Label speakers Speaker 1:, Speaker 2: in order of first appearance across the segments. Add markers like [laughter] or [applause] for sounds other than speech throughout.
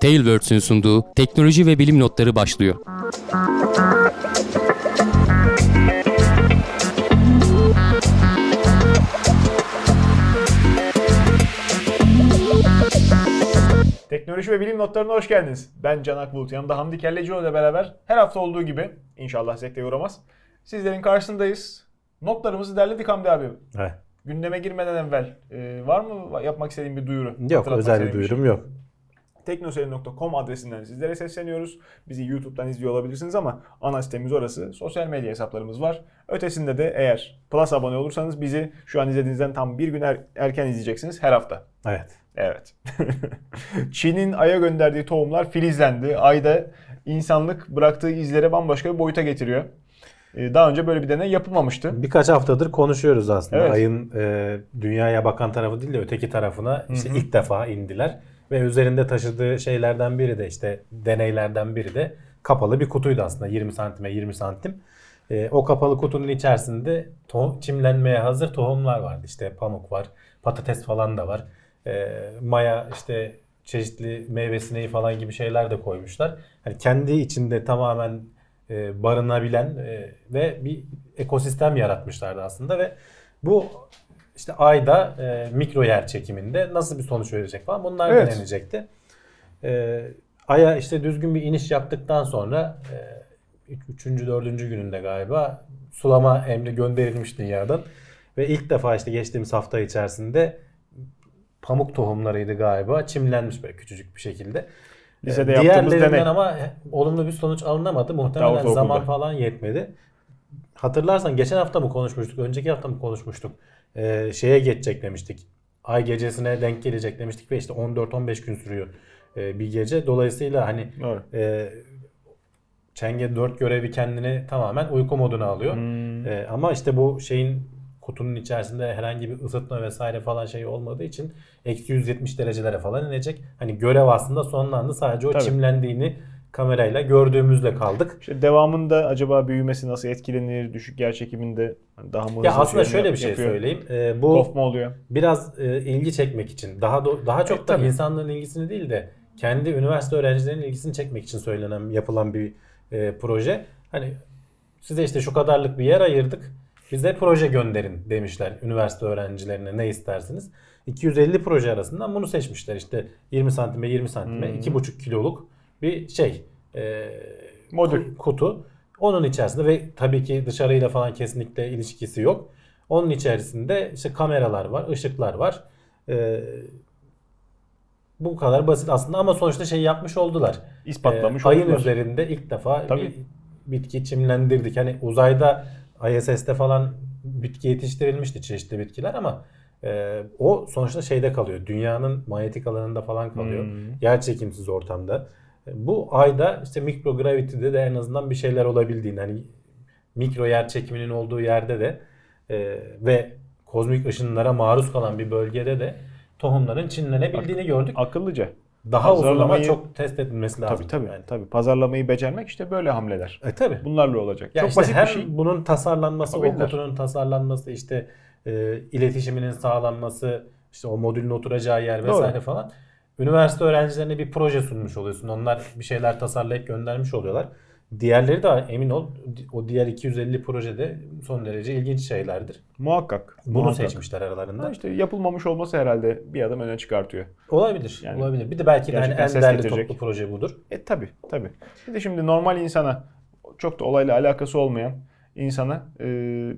Speaker 1: Tailwords'ün sunduğu teknoloji ve bilim notları başlıyor.
Speaker 2: Teknoloji ve bilim notlarına hoş geldiniz. Ben Can Akbulut. Yanımda Hamdi Kellecioğlu ile beraber her hafta olduğu gibi inşallah zevkle yoramaz. Sizlerin karşısındayız. Notlarımızı derledik Hamdi abi.
Speaker 3: Evet.
Speaker 2: Gündeme girmeden evvel e, var mı yapmak istediğin bir duyuru?
Speaker 3: Yok özel bir duyurum
Speaker 2: şey?
Speaker 3: yok.
Speaker 2: Teknoseyir.com adresinden sizlere sesleniyoruz. Bizi YouTube'dan izliyor olabilirsiniz ama ana sitemiz orası. Sosyal medya hesaplarımız var. Ötesinde de eğer Plus abone olursanız bizi şu an izlediğinizden tam bir gün er- erken izleyeceksiniz her hafta.
Speaker 3: Evet.
Speaker 2: Evet. [laughs] Çin'in Ay'a gönderdiği tohumlar filizlendi. Ay'da insanlık bıraktığı izlere bambaşka bir boyuta getiriyor. Ee, Daha önce böyle bir deney yapılmamıştı.
Speaker 3: Birkaç haftadır konuşuyoruz aslında.
Speaker 2: Evet.
Speaker 3: Ayın e, dünyaya bakan tarafı değil de öteki tarafına işte ilk defa indiler. Ve üzerinde taşıdığı şeylerden biri de işte deneylerden biri de kapalı bir kutuydu aslında 20 santime 20 santim. E, o kapalı kutunun içerisinde to- çimlenmeye hazır tohumlar vardı. İşte pamuk var, patates falan da var. E, maya işte çeşitli meyve sineği falan gibi şeyler de koymuşlar. Hani kendi içinde tamamen e, barınabilen e, ve bir ekosistem yaratmışlardı aslında ve bu işte ayda e, mikro yer çekiminde nasıl bir sonuç verecek falan bunlar
Speaker 2: Evet.
Speaker 3: denenecekti. E, Ay'a işte düzgün bir iniş yaptıktan sonra e, 3. 4. gününde galiba sulama emri gönderilmiş dünyadan ve ilk defa işte geçtiğimiz hafta içerisinde pamuk tohumlarıydı galiba çimlenmiş böyle küçücük bir şekilde.
Speaker 2: Lisede
Speaker 3: Ee,
Speaker 2: yaptığımız deney.
Speaker 3: ama olumlu bir sonuç alınamadı. Muhtemelen
Speaker 2: ortaokulda.
Speaker 3: zaman falan yetmedi. Hatırlarsan geçen hafta mı konuşmuştuk, önceki hafta mı konuşmuştuk? Ee, şeye geçecek demiştik. Ay gecesine denk gelecek demiştik ve işte 14-15 gün sürüyor e, bir gece. Dolayısıyla hani
Speaker 2: Doğru.
Speaker 3: e, Çenge 4 görevi kendini tamamen uyku moduna alıyor.
Speaker 2: Hmm.
Speaker 3: E, ama işte bu şeyin kutunun içerisinde herhangi bir ısıtma vesaire falan şey olmadığı için eksi 170 derecelere falan inecek. Hani görev aslında sonlandı. Sadece o
Speaker 2: Tabii.
Speaker 3: çimlendiğini kamerayla gördüğümüzle kaldık.
Speaker 2: İşte devamında acaba büyümesi nasıl etkilenir? Düşük yer çekiminde daha mı
Speaker 3: Ya aslında
Speaker 2: şey
Speaker 3: şöyle bir şey
Speaker 2: yapıyor?
Speaker 3: söyleyeyim. E, bu
Speaker 2: Kopma oluyor.
Speaker 3: biraz e, ilgi çekmek için daha do- daha çok
Speaker 2: E,
Speaker 3: da
Speaker 2: tabii.
Speaker 3: insanların ilgisini değil de kendi üniversite öğrencilerinin ilgisini çekmek için söylenen yapılan bir e, proje. Hani size işte şu kadarlık bir yer ayırdık. Bize proje gönderin demişler üniversite öğrencilerine ne istersiniz. 250 proje arasından bunu seçmişler. İşte 20 santime 20 santime
Speaker 2: Hmm.
Speaker 3: 2,5 kiloluk bir şey e,
Speaker 2: Modül.
Speaker 3: ku- kutu. Onun içerisinde ve tabii ki dışarıyla falan kesinlikle ilişkisi yok. Onun içerisinde işte kameralar var, ışıklar var. Ee, bu kadar basit aslında ama sonuçta şey yapmış oldular.
Speaker 2: İspatlamış
Speaker 3: Ee, ayın
Speaker 2: oldular.
Speaker 3: üzerinde ilk defa
Speaker 2: Tabii.
Speaker 3: bir bitki çimlendirdik. Hani uzayda ISS'te falan bitki yetiştirilmişti çeşitli bitkiler ama e, o sonuçta şeyde kalıyor. Dünyanın manyetik alanında falan kalıyor.
Speaker 2: Hmm.
Speaker 3: Yer çekimsiz ortamda. Bu ayda işte mikrogravity'de de en azından bir şeyler olabildiğini hani mikro yer çekiminin olduğu yerde de e, ve kozmik ışınlara maruz kalan bir bölgede de tohumların çinlenebildiğini gördük.
Speaker 2: Akıllıca.
Speaker 3: Daha uzun ama çok test edilmesi lazım.
Speaker 2: Tabii tabii.
Speaker 3: Yani.
Speaker 2: tabii. Pazarlamayı becermek işte böyle hamleler.
Speaker 3: E tabii.
Speaker 2: Bunlarla olacak.
Speaker 3: Ya
Speaker 2: Çok
Speaker 3: işte
Speaker 2: basit
Speaker 3: hem
Speaker 2: bir şey.
Speaker 3: bunun tasarlanması, o kutunun tasarlanması, işte e, iletişiminin sağlanması, işte o modülün oturacağı yer
Speaker 2: Doğru.
Speaker 3: vesaire falan. Üniversite öğrencilerine bir proje sunmuş oluyorsun. Onlar bir şeyler tasarlayıp göndermiş oluyorlar. Diğerleri de emin ol o diğer 250 projede son derece ilginç şeylerdir.
Speaker 2: Muhakkak.
Speaker 3: Bunu
Speaker 2: muhakkak.
Speaker 3: seçmişler aralarında.
Speaker 2: Ha işte yapılmamış olması herhalde bir adım öne çıkartıyor.
Speaker 3: Olabilir.
Speaker 2: Yani
Speaker 3: olabilir. Bir de belki de hani en değerli
Speaker 2: getirecek.
Speaker 3: toplu proje budur.
Speaker 2: E tabi tabi. Bir de şimdi normal insana çok da olayla alakası olmayan insana e,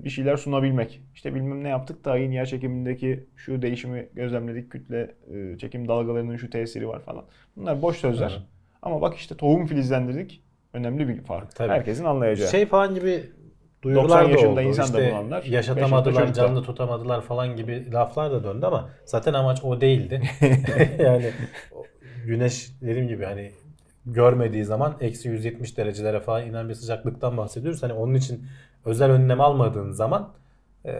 Speaker 2: bir şeyler sunabilmek. İşte bilmem ne yaptık da ayın yer çekimindeki şu değişimi gözlemledik. Kütle e, çekim dalgalarının şu tesiri var falan. Bunlar boş sözler.
Speaker 3: Hı.
Speaker 2: Ama bak işte tohum filizlendirdik. Önemli bir fark.
Speaker 3: Tabii.
Speaker 2: Herkesin anlayacağı.
Speaker 3: Şey falan gibi
Speaker 2: 90
Speaker 3: duyurular da
Speaker 2: yaşında
Speaker 3: oldu.
Speaker 2: insan da
Speaker 3: İşte
Speaker 2: beş yaşında
Speaker 3: yaşatamadılar,
Speaker 2: da.
Speaker 3: canlı tutamadılar falan gibi laflar da döndü ama zaten amaç o değildi. [laughs] [laughs] yani güneş dediğim gibi hani görmediği zaman eksi 170 derecelere falan inen bir sıcaklıktan bahsediyoruz. Hani onun için özel önlem almadığın zaman e,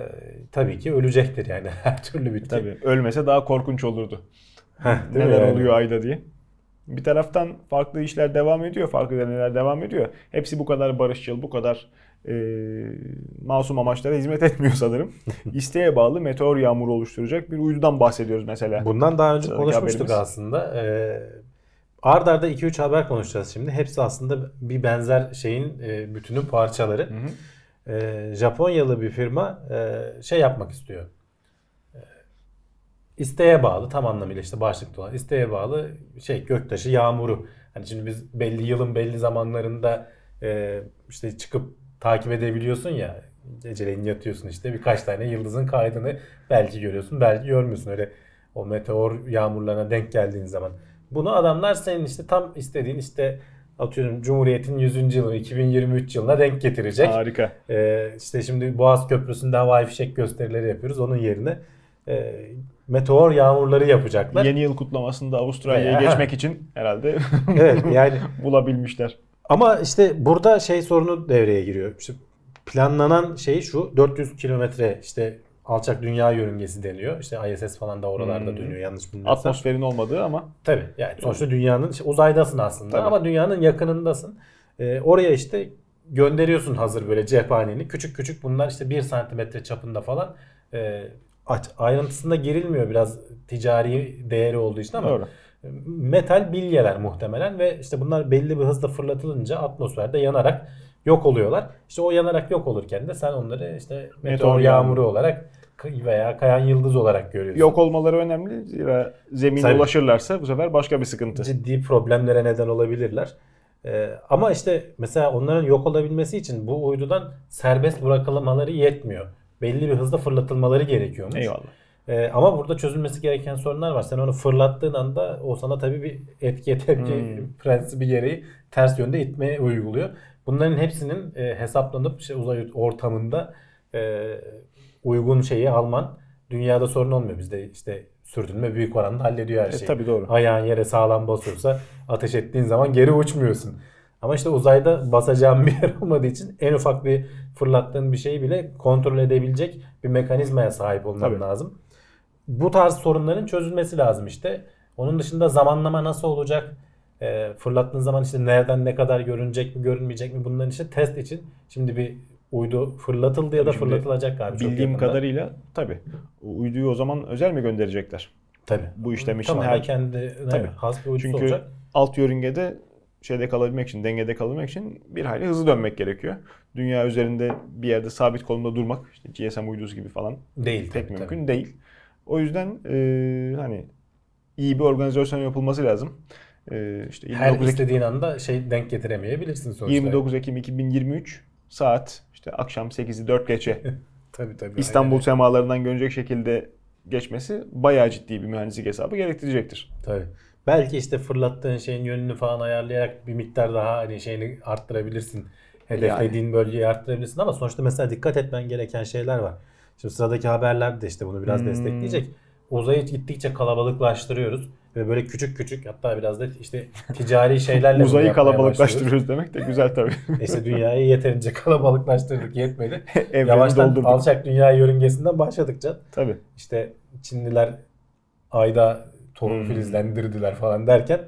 Speaker 3: tabii ki ölecektir yani [laughs] her türlü bitki.
Speaker 2: Tabii. Ölmese daha korkunç olurdu.
Speaker 3: Heh,
Speaker 2: neler
Speaker 3: yani?
Speaker 2: oluyor ayda diye. Bir taraftan farklı işler devam ediyor, farklı deneyler devam ediyor. Hepsi bu kadar barışçıl, bu kadar e, masum amaçlara hizmet etmiyor sanırım. [laughs] İsteğe bağlı meteor yağmuru oluşturacak bir uydudan bahsediyoruz mesela.
Speaker 3: Bundan daha önce
Speaker 2: Sıradaki
Speaker 3: konuşmuştuk
Speaker 2: haberimiz.
Speaker 3: aslında. Ee, ard arda 2-3 haber konuşacağız şimdi. Hepsi aslında bir benzer şeyin e, bütünün parçaları. E, Japonyalı bir firma e, şey yapmak istiyor. E, isteğe bağlı tam anlamıyla işte başlıkta olan isteğe bağlı şey göktaşı yağmuru. Hani şimdi biz belli yılın belli zamanlarında e, işte çıkıp takip edebiliyorsun ya geceleyin yatıyorsun işte birkaç tane yıldızın kaydını belki görüyorsun belki görmüyorsun öyle o meteor yağmurlarına denk geldiğin zaman. Bunu adamlar senin işte tam istediğin işte atıyorum Cumhuriyet'in 100. yılı 2023 yılına denk getirecek.
Speaker 2: Harika.
Speaker 3: Ee, işte şimdi Boğaz Köprüsü'nde havai fişek gösterileri yapıyoruz. Onun yerine e, meteor yağmurları yapacaklar.
Speaker 2: Yeni yıl kutlamasında Avustralya'ya
Speaker 3: Veya-
Speaker 2: geçmek için herhalde [laughs]
Speaker 3: Evet yani [laughs]
Speaker 2: bulabilmişler.
Speaker 3: ama işte burada şey sorunu devreye giriyor. İşte planlanan şey şu 400 kilometre işte alçak dünya yörüngesi deniyor. İşte ISS falan da oralarda
Speaker 2: Hmm.
Speaker 3: dönüyor yanlış bilmiyorsam.
Speaker 2: Atmosferin olmadığı ama
Speaker 3: Tabii yani sonuçta dünyanın işte uzaydasın aslında
Speaker 2: Tabii.
Speaker 3: ama dünyanın yakınındasın. Ee, oraya işte gönderiyorsun hazır böyle cephaneni. Küçük küçük bunlar işte 1 santimetre çapında falan. Aç- ayrıntısında girilmiyor biraz ticari değeri olduğu için ama
Speaker 2: Doğru.
Speaker 3: metal bilyeler muhtemelen ve işte bunlar belli bir hızla fırlatılınca atmosferde yanarak yok oluyorlar. İşte o yanarak yok olurken de sen onları işte meteor,
Speaker 2: Meteor
Speaker 3: yağmuru
Speaker 2: yağmuru.
Speaker 3: olarak veya kayan yıldız olarak görüyorsun.
Speaker 2: yok olmaları önemli. Zira zemine
Speaker 3: Tabii.
Speaker 2: ulaşırlarsa bu sefer başka bir sıkıntı.
Speaker 3: ciddi problemlere neden olabilirler. Ee, ama işte mesela onların yok olabilmesi için bu uydudan serbest bırakılmaları yetmiyor. Belli bir hızda fırlatılmaları gerekiyormuş.
Speaker 2: Eyvallah.
Speaker 3: Ee, ama burada çözülmesi gereken sorunlar var. Sen onu fırlattığın anda o sana tabii bir etki tepki
Speaker 2: Hmm. [laughs]
Speaker 3: prensibi gereği ters yönde itmeye uyguluyor. Bunların hepsinin e, hesaplanıp işte uzay ortamında e, uygun şeyi alman dünyada sorun olmuyor. Bizde işte sürtünme büyük oranda hallediyor her
Speaker 2: E,
Speaker 3: şeyi.
Speaker 2: tabii doğru.
Speaker 3: Ayağın yere sağlam basıyorsa ateş ettiğin zaman geri uçmuyorsun. Ama işte uzayda basacağın bir yer olmadığı için en ufak bir fırlattığın bir şeyi bile kontrol edebilecek bir mekanizmaya sahip olman
Speaker 2: Tabii.
Speaker 3: lazım. Bu tarz sorunların çözülmesi lazım işte. Onun dışında zamanlama nasıl olacak? Ee, fırlattığın zaman işte nereden ne kadar görünecek mi görünmeyecek mi bunların işte test için şimdi bir uydu fırlatıldı ya da
Speaker 2: Şimdi
Speaker 3: fırlatılacak galiba.
Speaker 2: Bildiğim kadarıyla tabii. O Uyduyu o zaman özel mi gönderecekler?
Speaker 3: Tabii.
Speaker 2: Bu işlem için
Speaker 3: Tamamen
Speaker 2: her
Speaker 3: kendi
Speaker 2: Tabii.
Speaker 3: has bir uydusu
Speaker 2: Çünkü
Speaker 3: olacak.
Speaker 2: alt yörüngede şeyde kalabilmek için, dengede kalabilmek için bir hayli hızlı dönmek gerekiyor. Dünya üzerinde bir yerde sabit konumda durmak, işte GSM uydusu gibi falan
Speaker 3: Değil
Speaker 2: pek
Speaker 3: tabii,
Speaker 2: mümkün değil. O yüzden e, hani iyi bir organizasyon yapılması lazım. E, işte
Speaker 3: Her
Speaker 2: 29 Ekim,
Speaker 3: istediğin anda şey denk getiremeyebilirsin sonuçta.
Speaker 2: 29 Ekim 2023 saat işte akşam 8'i 4 geçe [laughs]
Speaker 3: Tabii tabii.
Speaker 2: İstanbul
Speaker 3: aynen.
Speaker 2: semalarından görünecek şekilde geçmesi bayağı ciddi bir mühendislik hesabı gerektirecektir.
Speaker 3: Tabii. Belki işte fırlattığın şeyin yönünü falan ayarlayarak bir miktar daha hani şeyini arttırabilirsin. Hedeflediğin bölgeyi arttırabilirsin ama sonuçta mesela dikkat etmen gereken şeyler var. Şimdi sıradaki haberler de işte bunu biraz
Speaker 2: Hmm.
Speaker 3: destekleyecek. Uzayı gittikçe kalabalıklaştırıyoruz ve böyle küçük küçük hatta biraz da işte ticari şeylerle [laughs]
Speaker 2: Uzayı kalabalıklaştırıyoruz demek de güzel tabii. [laughs]
Speaker 3: İşte dünyayı yeterince [laughs] kalabalıklaştırdık yetmedi. Yavaştan
Speaker 2: doldurduk.
Speaker 3: alçak dünya yörüngesinden başladık Can.
Speaker 2: Tabii.
Speaker 3: İşte Çinliler ayda tohum
Speaker 2: Hmm.
Speaker 3: filizlendirdiler falan derken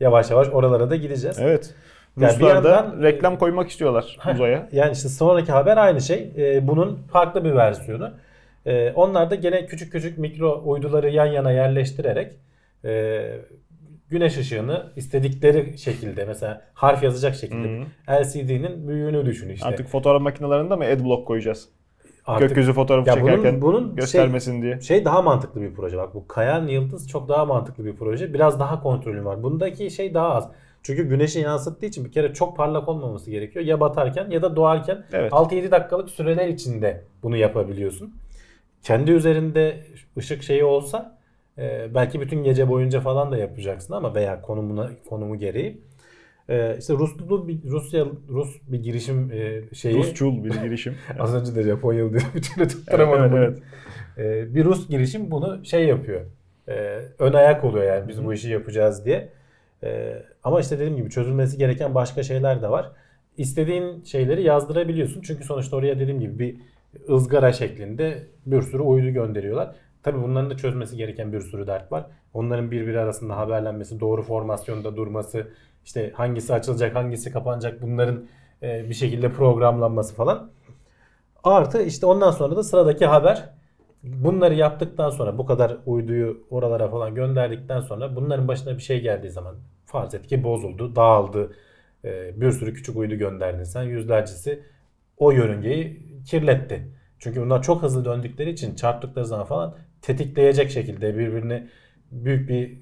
Speaker 3: yavaş yavaş oralara da gideceğiz.
Speaker 2: Evet.
Speaker 3: Yani
Speaker 2: Ruslar
Speaker 3: bir
Speaker 2: da
Speaker 3: yandan-
Speaker 2: reklam koymak istiyorlar
Speaker 3: Heh,
Speaker 2: uzaya.
Speaker 3: Yani işte sonraki haber aynı şey. Ee, bunun farklı bir versiyonu. Ee, onlar da gene küçük küçük mikro uyduları yan yana yerleştirerek e, güneş ışığını istedikleri şekilde mesela harf yazacak şekilde LCD'nin büyüğünü düşün işte.
Speaker 2: Artık fotoğraf makinelerinde mi adblock koyacağız?
Speaker 3: Artık
Speaker 2: Gökyüzü fotoğrafı
Speaker 3: Ya bunun-
Speaker 2: çekerken
Speaker 3: bunun
Speaker 2: göstermesin diye.
Speaker 3: şey daha mantıklı bir proje. Bak bu Kayan Yıldız çok daha mantıklı bir proje. Biraz daha kontrolü var. Bundaki şey daha az. Çünkü güneşi yansıttığı için bir kere çok parlak olmaması gerekiyor. Ya batarken ya da doğarken
Speaker 2: Evet.
Speaker 3: 6-7 dakikalık süreler içinde bunu yapabiliyorsun. Kendi üzerinde ışık şeyi olsa e, belki bütün gece boyunca falan da yapacaksın ama veya konumuna konumu gereği. E, işte Ruslu bir Rusya Rus bir girişim e, şeyi.
Speaker 2: Rusçul bir girişim. [laughs]
Speaker 3: Az önce de Japonyalı dedim. Bir türlü tutturamadım.
Speaker 2: Evet, evet.
Speaker 3: Ee, bir Rus girişim bunu şey yapıyor. Ee, ön ayak oluyor yani biz bu işi yapacağız diye. Ee, ama işte dediğim gibi çözülmesi gereken başka şeyler de var. İstediğin şeyleri yazdırabiliyorsun. Çünkü sonuçta oraya dediğim gibi bir ızgara şeklinde bir sürü uydu gönderiyorlar. Tabii bunların da çözmesi gereken bir sürü dert var. Onların birbiri arasında haberlenmesi, doğru formasyonda durması, işte hangisi açılacak, hangisi kapanacak bunların e, bir şekilde programlanması falan. Artı işte ondan sonra da sıradaki haber bunları yaptıktan sonra bu kadar uyduyu oralara falan gönderdikten sonra bunların başına bir şey geldiği zaman farz et ki bozuldu, dağıldı. E, bir sürü küçük uydu gönderdin sen. Yüzlercesi o yörüngeyi kirletti. Çünkü bunlar çok hızlı döndükleri için çarptıkları zaman falan tetikleyecek şekilde birbirini büyük bir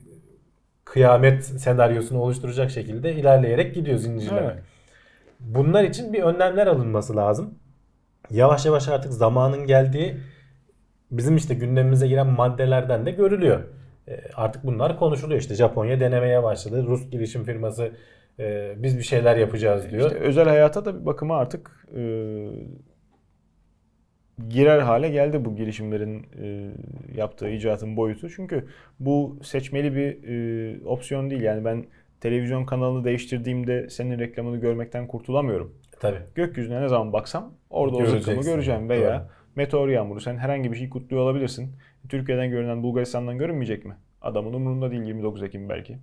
Speaker 3: kıyamet senaryosunu oluşturacak şekilde ilerleyerek gidiyor zincirleme.
Speaker 2: Evet.
Speaker 3: Bunlar için bir önlemler alınması lazım. Yavaş yavaş artık zamanın geldiği bizim işte gündemimize giren maddelerden de görülüyor. E, Artık bunlar konuşuluyor. İşte Japonya denemeye başladı. Rus girişim firması e, biz bir şeyler yapacağız diyor.
Speaker 2: İşte özel hayata da bir bakıma artık e, girer hale geldi bu girişimlerin e, yaptığı icraatın boyutu. Çünkü bu seçmeli bir e, opsiyon değil. Yani ben televizyon kanalını değiştirdiğimde senin reklamını görmekten kurtulamıyorum.
Speaker 3: Tabii.
Speaker 2: Gökyüzüne ne zaman baksam orada o zıkkımı göreceğim veya
Speaker 3: Doğru.
Speaker 2: meteor yağmuru sen herhangi bir şey kutluyor olabilirsin. Türkiye'den görünen Bulgaristan'dan görünmeyecek mi? Adamın umurunda değil 29 Ekim belki.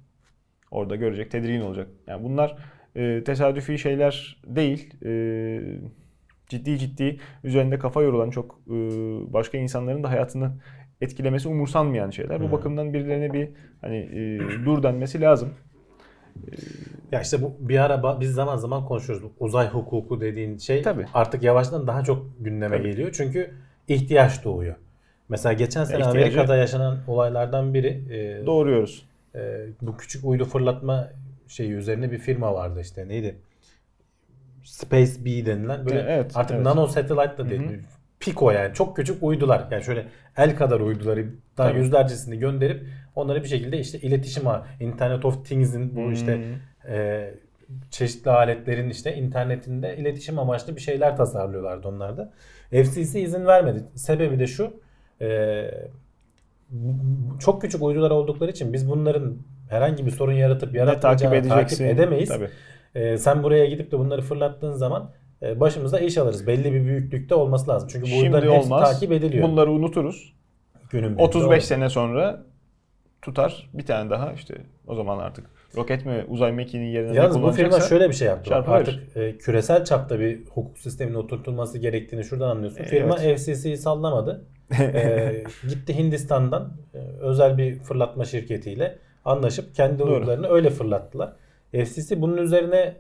Speaker 2: Orada görecek, tedirgin olacak. Yani bunlar e, tesadüfi şeyler değil. E, ciddi ciddi üzerinde kafa yorulan çok e, başka insanların da hayatını etkilemesi umursanmayan şeyler.
Speaker 3: Hı.
Speaker 2: Bu bakımdan birilerine bir hani e, dur denmesi lazım.
Speaker 3: Ya işte bu bir ara biz zaman zaman konuşuyoruz. Uzay hukuku dediğin şey
Speaker 2: Tabii.
Speaker 3: artık yavaştan daha çok gündeme
Speaker 2: Tabii.
Speaker 3: geliyor. Çünkü ihtiyaç doğuyor. Mesela geçen sene
Speaker 2: ihtiyacı-
Speaker 3: Amerika'da yaşanan olaylardan biri e,
Speaker 2: Doğruyoruz.
Speaker 3: e, bu küçük uydu fırlatma şeyi üzerine bir firma vardı işte neydi? Space B denilen böyle
Speaker 2: Evet,
Speaker 3: artık
Speaker 2: evet.
Speaker 3: nano satellite da değil. Pico yani çok küçük uydular. Yani şöyle el kadar uyduları daha
Speaker 2: Tabii.
Speaker 3: yüzlercesini gönderip onları bir şekilde işte iletişim ağı, Internet of Things'in bu işte
Speaker 2: Hmm.
Speaker 3: e, çeşitli aletlerin işte internetinde iletişim amaçlı bir şeyler tasarlıyorlardı onlar da. FCC izin vermedi. Sebebi de şu. e, çok küçük uydular oldukları için biz bunların herhangi bir sorun yaratıp yaratmayacağını
Speaker 2: takip
Speaker 3: takip, edemeyiz.
Speaker 2: Tabii.
Speaker 3: E, sen buraya gidip de bunları fırlattığın zaman e, başımıza iş alırız. Belli bir büyüklükte olması lazım. Çünkü bu
Speaker 2: Şimdi
Speaker 3: uyduların hepsi takip ediliyor.
Speaker 2: Bunları unuturuz.
Speaker 3: Günün birinde
Speaker 2: 35
Speaker 3: olur.
Speaker 2: sene sonra tutar bir tane daha işte o zaman artık roket mi uzay mekiğinin yerine ne
Speaker 3: Yalnız bu firma şöyle bir şey yaptı.
Speaker 2: Çarpı.
Speaker 3: Artık e, küresel çapta bir hukuk sisteminin oturtulması gerektiğini şuradan anlıyorsun.
Speaker 2: E,
Speaker 3: Firma
Speaker 2: evet.
Speaker 3: FCC'yi sallamadı. [laughs] E, gitti Hindistan'dan e, özel bir fırlatma şirketiyle anlaşıp kendi uydularını öyle fırlattılar. FCC bunun üzerine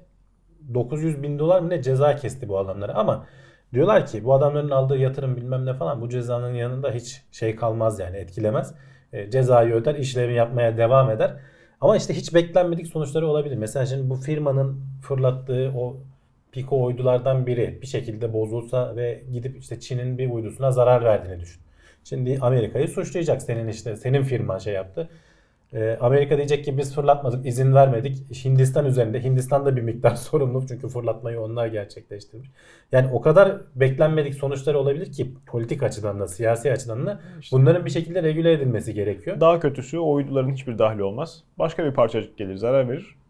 Speaker 3: 900 bin dolar mı ne ceza kesti bu adamlara ama diyorlar ki bu adamların aldığı yatırım bilmem ne falan bu cezanın yanında hiç şey kalmaz yani etkilemez. E, cezayı öder işlemi yapmaya devam eder. Ama işte hiç beklenmedik sonuçları olabilir. Mesela şimdi bu firmanın fırlattığı o Pico uydulardan biri bir şekilde bozulsa ve gidip işte Çin'in bir uydusuna zarar verdiğini düşün. Şimdi Amerika'yı suçlayacak senin işte senin firman şey yaptı. Ee, Amerika diyecek ki biz fırlatmadık, izin vermedik. Hindistan üzerinde. Hindistan da bir miktar [laughs] sorumlu çünkü fırlatmayı onlar gerçekleştirmiş. Yani o kadar beklenmedik sonuçları olabilir ki politik açıdan da, siyasi açıdan da bunların bir şekilde regüle edilmesi gerekiyor.
Speaker 2: Daha kötüsü o uyduların hiçbir dahli olmaz. Başka bir parçacık gelir zarar verir.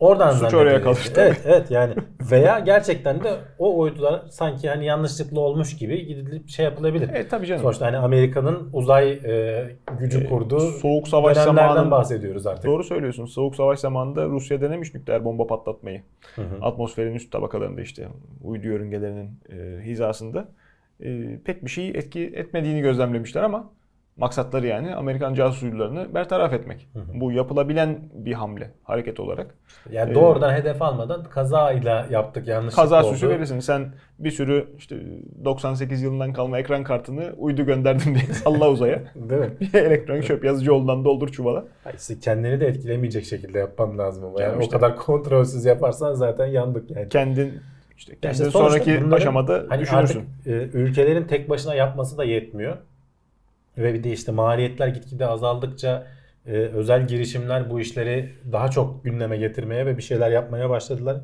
Speaker 3: Oradan
Speaker 2: Suç oraya kalır tabii.
Speaker 3: Evet, evet yani [laughs] veya gerçekten de o uydular sanki hani yanlışlıkla olmuş gibi gidilip şey yapılabilir.
Speaker 2: Evet tabii canım.
Speaker 3: Sonuçta hani Amerika'nın uzay e, gücü kurduğu
Speaker 2: Soğuk savaş
Speaker 3: dönemlerden
Speaker 2: zamanı
Speaker 3: bahsediyoruz artık.
Speaker 2: Doğru söylüyorsun. Soğuk savaş zamanında Rusya denemiş nükleer bomba patlatmayı.
Speaker 3: Hı hı.
Speaker 2: Atmosferin üst tabakalarında işte uydu yörüngelerinin e, hizasında e, pek bir şey etki etmediğini gözlemlemişler ama maksatları yani Amerikan casus uydularını bertaraf etmek. Bu yapılabilen bir hamle hareket olarak.
Speaker 3: Yani
Speaker 2: Ee,
Speaker 3: doğrudan hedef almadan kazayla yaptık yanlışlıkla
Speaker 2: Kaza
Speaker 3: oldu.
Speaker 2: süsü verirsin. Sen bir sürü işte 98 yılından kalma ekran kartını uydu gönderdim diye [laughs] salla uzaya.
Speaker 3: Değil mi? [laughs]
Speaker 2: Bir elektronik çöp yazıcı yoldan doldur çuvala.
Speaker 3: İşte kendini de etkilemeyecek şekilde yapmam lazım ama. Yani
Speaker 2: Canım
Speaker 3: o
Speaker 2: işte.
Speaker 3: kadar kontrolsüz yaparsan zaten yandık yani.
Speaker 2: Kendin işte kendin
Speaker 3: işte sonuçta
Speaker 2: sonraki
Speaker 3: bunların
Speaker 2: aşamada
Speaker 3: hani
Speaker 2: düşünürsün.
Speaker 3: Artık e, ülkelerin tek başına yapması da yetmiyor. Ve bir de işte maliyetler gitgide azaldıkça e, özel girişimler bu işleri daha çok gündeme getirmeye ve bir şeyler yapmaya başladılar.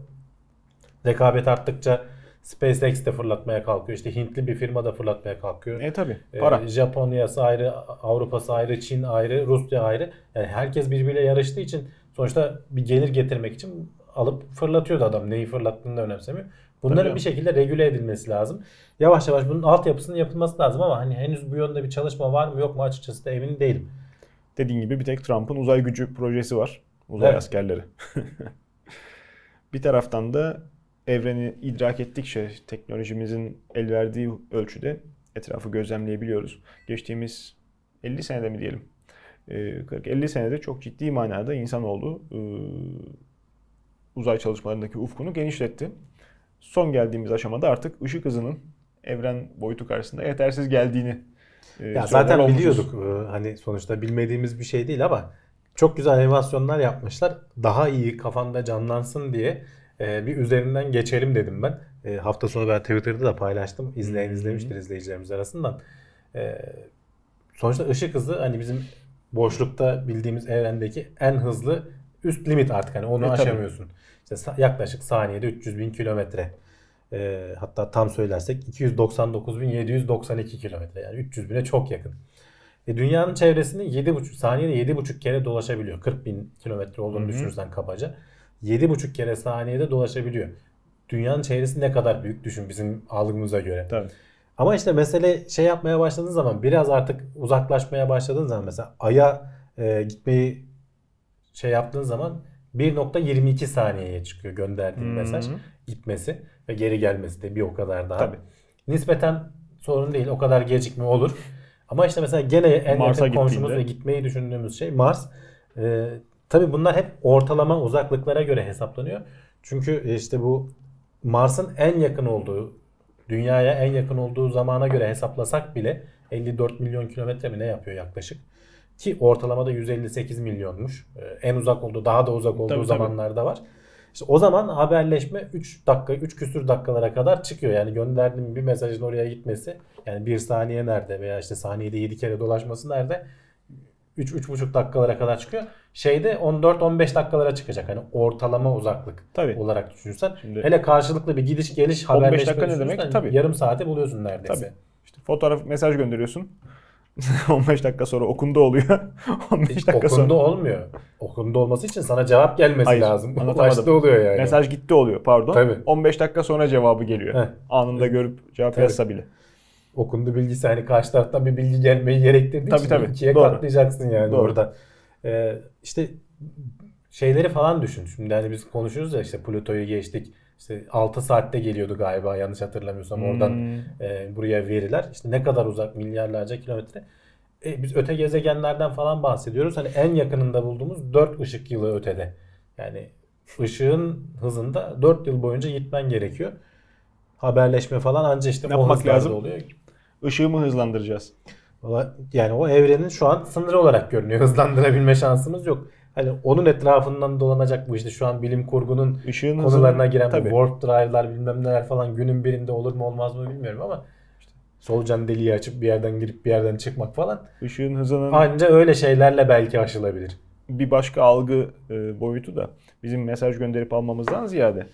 Speaker 3: Rekabet arttıkça SpaceX de fırlatmaya kalkıyor. İşte Hintli bir firma da fırlatmaya kalkıyor.
Speaker 2: E tabi
Speaker 3: Ee,
Speaker 2: para.
Speaker 3: Japonya'sı ayrı, Avrupa'sı ayrı, Çin ayrı, Rusya ayrı. Yani herkes birbiriyle yarıştığı için sonuçta bir gelir getirmek için alıp fırlatıyordu adam. Neyi fırlattığını da önemsemiyor. Bunların
Speaker 2: Tabii
Speaker 3: bir şekilde regüle edilmesi lazım. Yavaş yavaş bunun altyapısının yapılması lazım ama hani henüz bu yönde bir çalışma var mı yok mu açıkçası da emin değilim.
Speaker 2: Dediğin gibi bir tek Trump'ın uzay gücü projesi var. Uzay
Speaker 3: Evet.
Speaker 2: askerleri. [laughs] bir taraftan da evreni idrak ettikçe teknolojimizin el verdiği ölçüde etrafı gözlemleyebiliyoruz. Geçtiğimiz 50 senede mi diyelim e, 40-50 senede çok ciddi manada insanoğlu e, uzay çalışmalarındaki ufkunu genişletti. Son geldiğimiz aşamada artık ışık hızının evren boyutu karşısında yetersiz geldiğini e,
Speaker 3: Ya zaten
Speaker 2: olumsuz.
Speaker 3: biliyorduk e, hani sonuçta bilmediğimiz bir şey değil ama çok güzel animasyonlar yapmışlar. Daha iyi kafanda canlansın diye e, bir üzerinden geçelim dedim ben. E, hafta sonu ben Twitter'da da paylaştım. İzleyen izlemiştir izleyicilerimiz arasından. E, sonuçta ışık hızı hani bizim boşlukta bildiğimiz evrendeki en hızlı üst limit artık hani onu
Speaker 2: E, tabii.
Speaker 3: aşamıyorsun. İşte yaklaşık saniyede 300 bin kilometre. E, hatta tam söylersek 299.792 kilometre yani 300 bine çok yakın. E, dünyanın çevresini 7,5 saniyede 7,5 kere dolaşabiliyor. 40 bin kilometre olduğunu düşünürsen kabaca. 7,5 kere saniyede dolaşabiliyor. Dünyanın çevresi ne kadar büyük düşün bizim algımıza göre.
Speaker 2: Tabii.
Speaker 3: Ama işte mesele şey yapmaya başladığın zaman biraz artık uzaklaşmaya başladığın zaman mesela Ay'a e, gitmeyi şey yaptığın zaman 1.22 saniyeye çıkıyor gönderdiğin
Speaker 2: hı.
Speaker 3: mesaj gitmesi ve geri gelmesi de bir o kadar daha.
Speaker 2: Tabii.
Speaker 3: Nispeten sorun değil. O kadar gecikme olur. Ama işte mesela gene en
Speaker 2: Mars'a
Speaker 3: yakın komşumuz ve gitmeyi düşündüğümüz şey Mars. Ee, tabii bunlar hep ortalama uzaklıklara göre hesaplanıyor. Çünkü işte bu Mars'ın en yakın olduğu, dünyaya en yakın olduğu zamana göre hesaplasak bile 54 milyon kilometre mi ne yapıyor yaklaşık? Ki ortalamada 158 milyonmuş. Ee, en uzak olduğu, daha da uzak olduğu
Speaker 2: Tabii, tabii.
Speaker 3: zamanlarda var. İşte o zaman haberleşme 3 dakika, 3 küsür dakikalara kadar çıkıyor. Yani gönderdiğim bir mesajın oraya gitmesi yani 1 saniye nerede veya işte saniyede 7 kere dolaşması nerede? 3-3,5 dakikalara kadar çıkıyor. Şeyde 14-15 dakikalara çıkacak. Hani ortalama uzaklık
Speaker 2: Tabii.
Speaker 3: olarak düşünürsen.
Speaker 2: Şimdi-
Speaker 3: Hele karşılıklı bir gidiş geliş
Speaker 2: 15
Speaker 3: haberleşme
Speaker 2: dakika ne demek? Tabii.
Speaker 3: Yarım saate buluyorsun neredeyse.
Speaker 2: Tabii. İşte fotoğraf mesaj gönderiyorsun. [laughs] 15 dakika sonra okundu oluyor. [laughs] 15
Speaker 3: Hiç
Speaker 2: dakika
Speaker 3: okundu
Speaker 2: sonra
Speaker 3: olmuyor. Okundu olması için sana cevap gelmesi
Speaker 2: Hayır,
Speaker 3: lazım. [laughs] Başta oluyor yani.
Speaker 2: mesaj gitti oluyor pardon.
Speaker 3: Tabii.
Speaker 2: 15 dakika sonra cevabı geliyor.
Speaker 3: Heh.
Speaker 2: Anında görüp cevap
Speaker 3: Tabii.
Speaker 2: yazsa bile.
Speaker 3: okundu bilgisi hani karşı taraftan bir bilgi gelmeyi gerektirdiği
Speaker 2: Tabii,
Speaker 3: için
Speaker 2: tabii.
Speaker 3: ikiye
Speaker 2: Doğru.
Speaker 3: katlayacaksın yani
Speaker 2: Doğru.
Speaker 3: orada. Ee, işte şeyleri falan düşün. Şimdi hani biz konuşuyoruz ya işte Plüto'yu geçtik. İşte 6 saatte geliyordu galiba yanlış hatırlamıyorsam oradan
Speaker 2: Hmm.
Speaker 3: e, buraya veriler. İşte ne kadar uzak milyarlarca kilometre. E, biz öte gezegenlerden falan bahsediyoruz. Hani en yakınında bulduğumuz 4 ışık yılı ötede. Yani ışığın hızında 4 yıl boyunca gitmen gerekiyor. Haberleşme falan anca işte o
Speaker 2: Yapmak
Speaker 3: hızlarda
Speaker 2: lazım.
Speaker 3: oluyor.
Speaker 2: Işığı mı hızlandıracağız?
Speaker 3: Yani o evrenin şu an sınırı olarak görünüyor. [laughs] Hızlandırabilme şansımız yok. Hani onun etrafından dolanacak bu işte şu an bilim kurgunun
Speaker 2: Işığın
Speaker 3: konularına giren
Speaker 2: Tabii.
Speaker 3: warp drive'lar bilmem neler falan günün birinde olur mu olmaz mı bilmiyorum ama işte solucan deliği açıp bir yerden girip bir yerden çıkmak falan
Speaker 2: Işığın hızının
Speaker 3: anca öyle şeylerle belki aşılabilir.
Speaker 2: bir başka algı e, boyutu da bizim mesaj gönderip almamızdan ziyade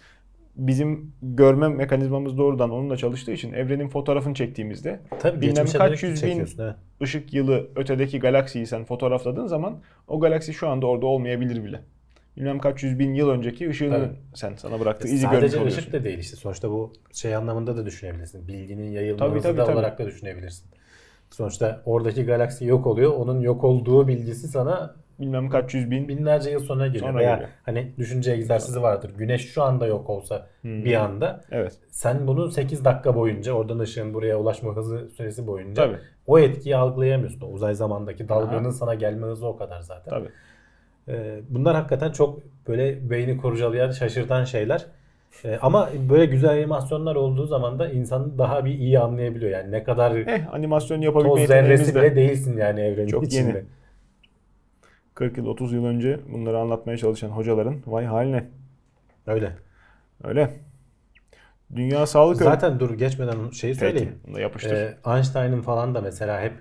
Speaker 2: bizim görme mekanizmamız doğrudan onunla çalıştığı için evrenin fotoğrafını çektiğimizde
Speaker 3: Tabii
Speaker 2: bilmem kaç yüz bin
Speaker 3: evet.
Speaker 2: ışık yılı ötedeki galaksiyi sen fotoğrafladığın zaman o galaksi şu anda orada olmayabilir bile. Bilmem kaç yüz bin yıl önceki ışığını
Speaker 3: Tabii.
Speaker 2: sen sana bıraktığı izi görmüş
Speaker 3: Sadece ışık da değil işte. Sonuçta bu şey anlamında da düşünebilirsin. Bilginin yayılma hızı da
Speaker 2: tabii.
Speaker 3: olarak da düşünebilirsin. Sonuçta oradaki galaksi yok oluyor. Onun yok olduğu bilgisi sana
Speaker 2: Bilmem kaç yüz bin
Speaker 3: binlerce yıl sonra geliyor.
Speaker 2: Sonra
Speaker 3: Veya
Speaker 2: geliyor.
Speaker 3: hani düşünce egzersizi vardır. Güneş şu anda yok olsa
Speaker 2: Hmm.
Speaker 3: bir anda
Speaker 2: Evet.
Speaker 3: sen bunu 8 dakika boyunca oradan ışığın buraya ulaşma hızı süresi boyunca
Speaker 2: Tabii.
Speaker 3: o etkiyi algılayamıyorsun. O uzay zamandaki dalganın
Speaker 2: Aha.
Speaker 3: sana gelme hızı o kadar zaten.
Speaker 2: Tabii.
Speaker 3: Ee, bunlar hakikaten çok böyle beyni kurcalayan, şaşırtan şeyler. Ee, ama böyle güzel animasyonlar olduğu zaman da insan daha bir iyi anlayabiliyor. Yani ne kadar
Speaker 2: Eh animasyon yapabilme
Speaker 3: toz zerresi
Speaker 2: de
Speaker 3: bile değilsin yani evrenin
Speaker 2: Çok
Speaker 3: içinde.
Speaker 2: yeni. 40 yıl 30 yıl önce bunları anlatmaya çalışan hocaların vay haline.
Speaker 3: Öyle.
Speaker 2: Öyle. Dünya Sağlık Örgütü.
Speaker 3: Zaten dur geçmeden şeyi söyleyeyim.
Speaker 2: Peki. Yapıştır.
Speaker 3: Ee, Einstein'ın falan da mesela hep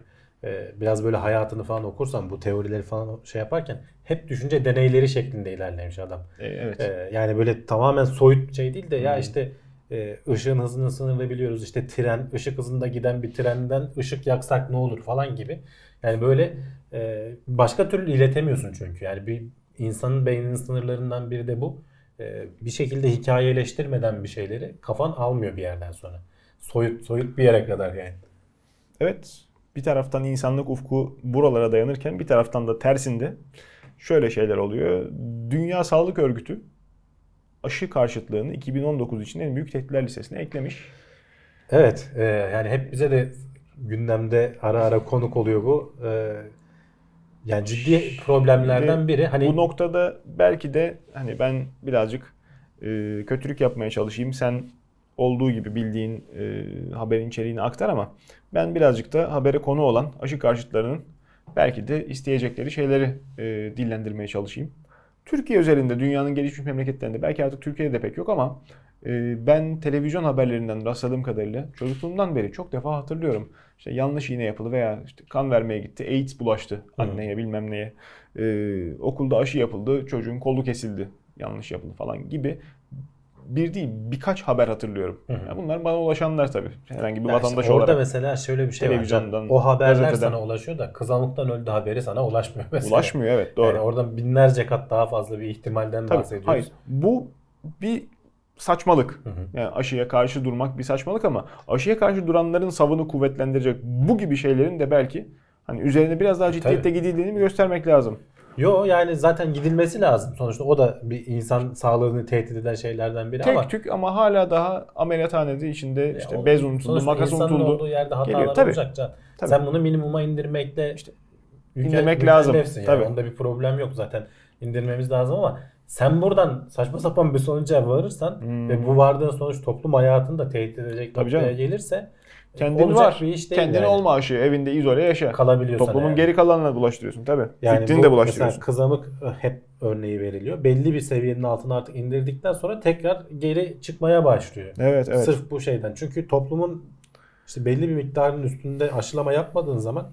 Speaker 3: e, biraz böyle hayatını falan okursan bu teorileri falan şey yaparken hep düşünce deneyleri şeklinde ilerlemiş adam.
Speaker 2: Ee, evet.
Speaker 3: Ee, yani böyle tamamen soyut şey değil de ya
Speaker 2: Hı.
Speaker 3: işte e, ışığın hızını sınırlayabiliyoruz. İşte tren, ışık hızında giden bir trenden ışık yaksak ne olur falan gibi. Yani böyle e, başka türlü iletemiyorsun çünkü. Yani bir insanın beyninin sınırlarından biri de bu. E, bir şekilde hikayeleştirmeden bir şeyleri kafan almıyor bir yerden sonra. Soyut soyut bir yere kadar yani.
Speaker 2: Evet. Bir taraftan insanlık ufku buralara dayanırken bir taraftan da tersinde şöyle şeyler oluyor. Dünya Sağlık Örgütü aşı karşıtlığını 2019 için en büyük tehditler listesine eklemiş.
Speaker 3: Evet, e, yani hep bize de gündemde ara ara konuk oluyor bu. E, Yani ciddi problemlerden biri. Hani
Speaker 2: Bu noktada belki de hani ben birazcık e, kötülük yapmaya çalışayım. Sen olduğu gibi bildiğin e, haberin içeriğini aktar ama ben birazcık da habere konu olan aşı karşıtlarının belki de isteyecekleri şeyleri e, dillendirmeye çalışayım. Türkiye özelinde dünyanın gelişmiş memleketlerinde belki artık Türkiye'de de pek yok ama e, ben televizyon haberlerinden rastladığım kadarıyla çocukluğumdan beri çok defa hatırlıyorum. İşte yanlış iğne yapıldı veya işte kan vermeye gitti, AIDS bulaştı anneye bilmem neye. E, okulda aşı yapıldı, çocuğun kolu kesildi, yanlış yapıldı falan gibi bir değil birkaç haber hatırlıyorum. Yani bunlar bana ulaşanlar tabii. Herhangi bir
Speaker 3: Ya işte
Speaker 2: vatandaş
Speaker 3: orada
Speaker 2: olarak.
Speaker 3: mesela şöyle bir şey var.
Speaker 2: Televizyondan,
Speaker 3: O haberler
Speaker 2: gazeteden.
Speaker 3: sana ulaşıyor da kızamıktan öldü haberi sana ulaşmıyor mesela.
Speaker 2: Ulaşmıyor evet doğru.
Speaker 3: Yani oradan binlerce kat daha fazla bir ihtimalden
Speaker 2: Tabii,
Speaker 3: bahsediyoruz.
Speaker 2: hayır. Bu bir saçmalık. Yani aşıya karşı durmak bir saçmalık ama aşıya karşı duranların savını kuvvetlendirecek bu gibi şeylerin de belki hani üzerine biraz daha ciddiyette gidildiğini bir göstermek lazım.
Speaker 3: Yo yani zaten gidilmesi lazım. Sonuçta o da bir insan sağlığını tehdit eden şeylerden biri
Speaker 2: Tek
Speaker 3: ama
Speaker 2: tük ama hala daha ameliyathanede içinde işte
Speaker 3: o-
Speaker 2: bez unutuldu,
Speaker 3: sonuçta
Speaker 2: makas
Speaker 3: insanın
Speaker 2: unutuldu.
Speaker 3: olduğu yerde hatalar
Speaker 2: Geliyor. Tabii.
Speaker 3: olacak. Can.
Speaker 2: Tabii.
Speaker 3: Sen bunu minimuma indirmekle işte
Speaker 2: İndirmek lazım.
Speaker 3: Yani.
Speaker 2: Tabii.
Speaker 3: Onda bir problem yok zaten. İndirmemiz lazım ama sen buradan saçma sapan bir sonuca varırsan ve bu vardığın sonuç toplum hayatını da tehdit edecek
Speaker 2: Hmm. Tabii
Speaker 3: noktaya
Speaker 2: canım.
Speaker 3: gelirse
Speaker 2: Kendin
Speaker 3: olacak
Speaker 2: var.
Speaker 3: bir iş değil
Speaker 2: Kendin
Speaker 3: yani.
Speaker 2: olma aşı. Evinde izole yaşa.
Speaker 3: kalabiliyorsan
Speaker 2: Toplumun
Speaker 3: eğer.
Speaker 2: geri kalanına bulaştırıyorsun tabii.
Speaker 3: Yani
Speaker 2: Fikrini
Speaker 3: bu
Speaker 2: de
Speaker 3: Mesela
Speaker 2: bulaştırıyorsun.
Speaker 3: kızamık e, hep örneği veriliyor. Belli bir seviyenin altına artık indirdikten sonra tekrar geri çıkmaya başlıyor.
Speaker 2: Evet evet.
Speaker 3: Sırf bu şeyden. Çünkü toplumun işte belli bir miktarın üstünde aşılama yapmadığın zaman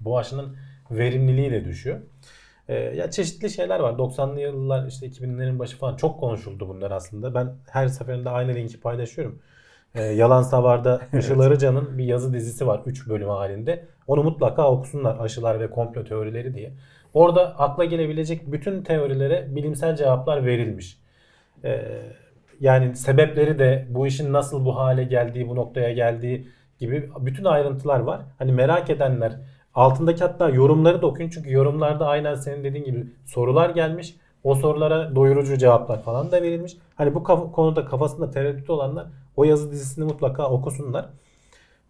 Speaker 3: bu aşının verimliliği de düşüyor. Ee, ya çeşitli şeyler var. 90'lı yıllar işte 2000'lerin başı falan çok konuşuldu bunlar aslında. Ben her seferinde aynı linki paylaşıyorum. Ee, Yalan Savar'da [laughs] Işıl Arıcan'ın bir yazı dizisi var 3 bölüm halinde. Onu mutlaka okusunlar aşılar ve komplo teorileri diye. Orada akla gelebilecek bütün teorilere bilimsel cevaplar verilmiş. Ee, yani sebepleri de bu işin nasıl bu hale geldiği, bu noktaya geldiği gibi bütün ayrıntılar var. Hani merak edenler altındaki hatta yorumları da okuyun. Çünkü yorumlarda aynen senin dediğin gibi sorular gelmiş. O sorulara doyurucu cevaplar falan da verilmiş. Hani bu kaf- konuda kafasında tereddüt olanlar o yazı dizisini mutlaka okusunlar.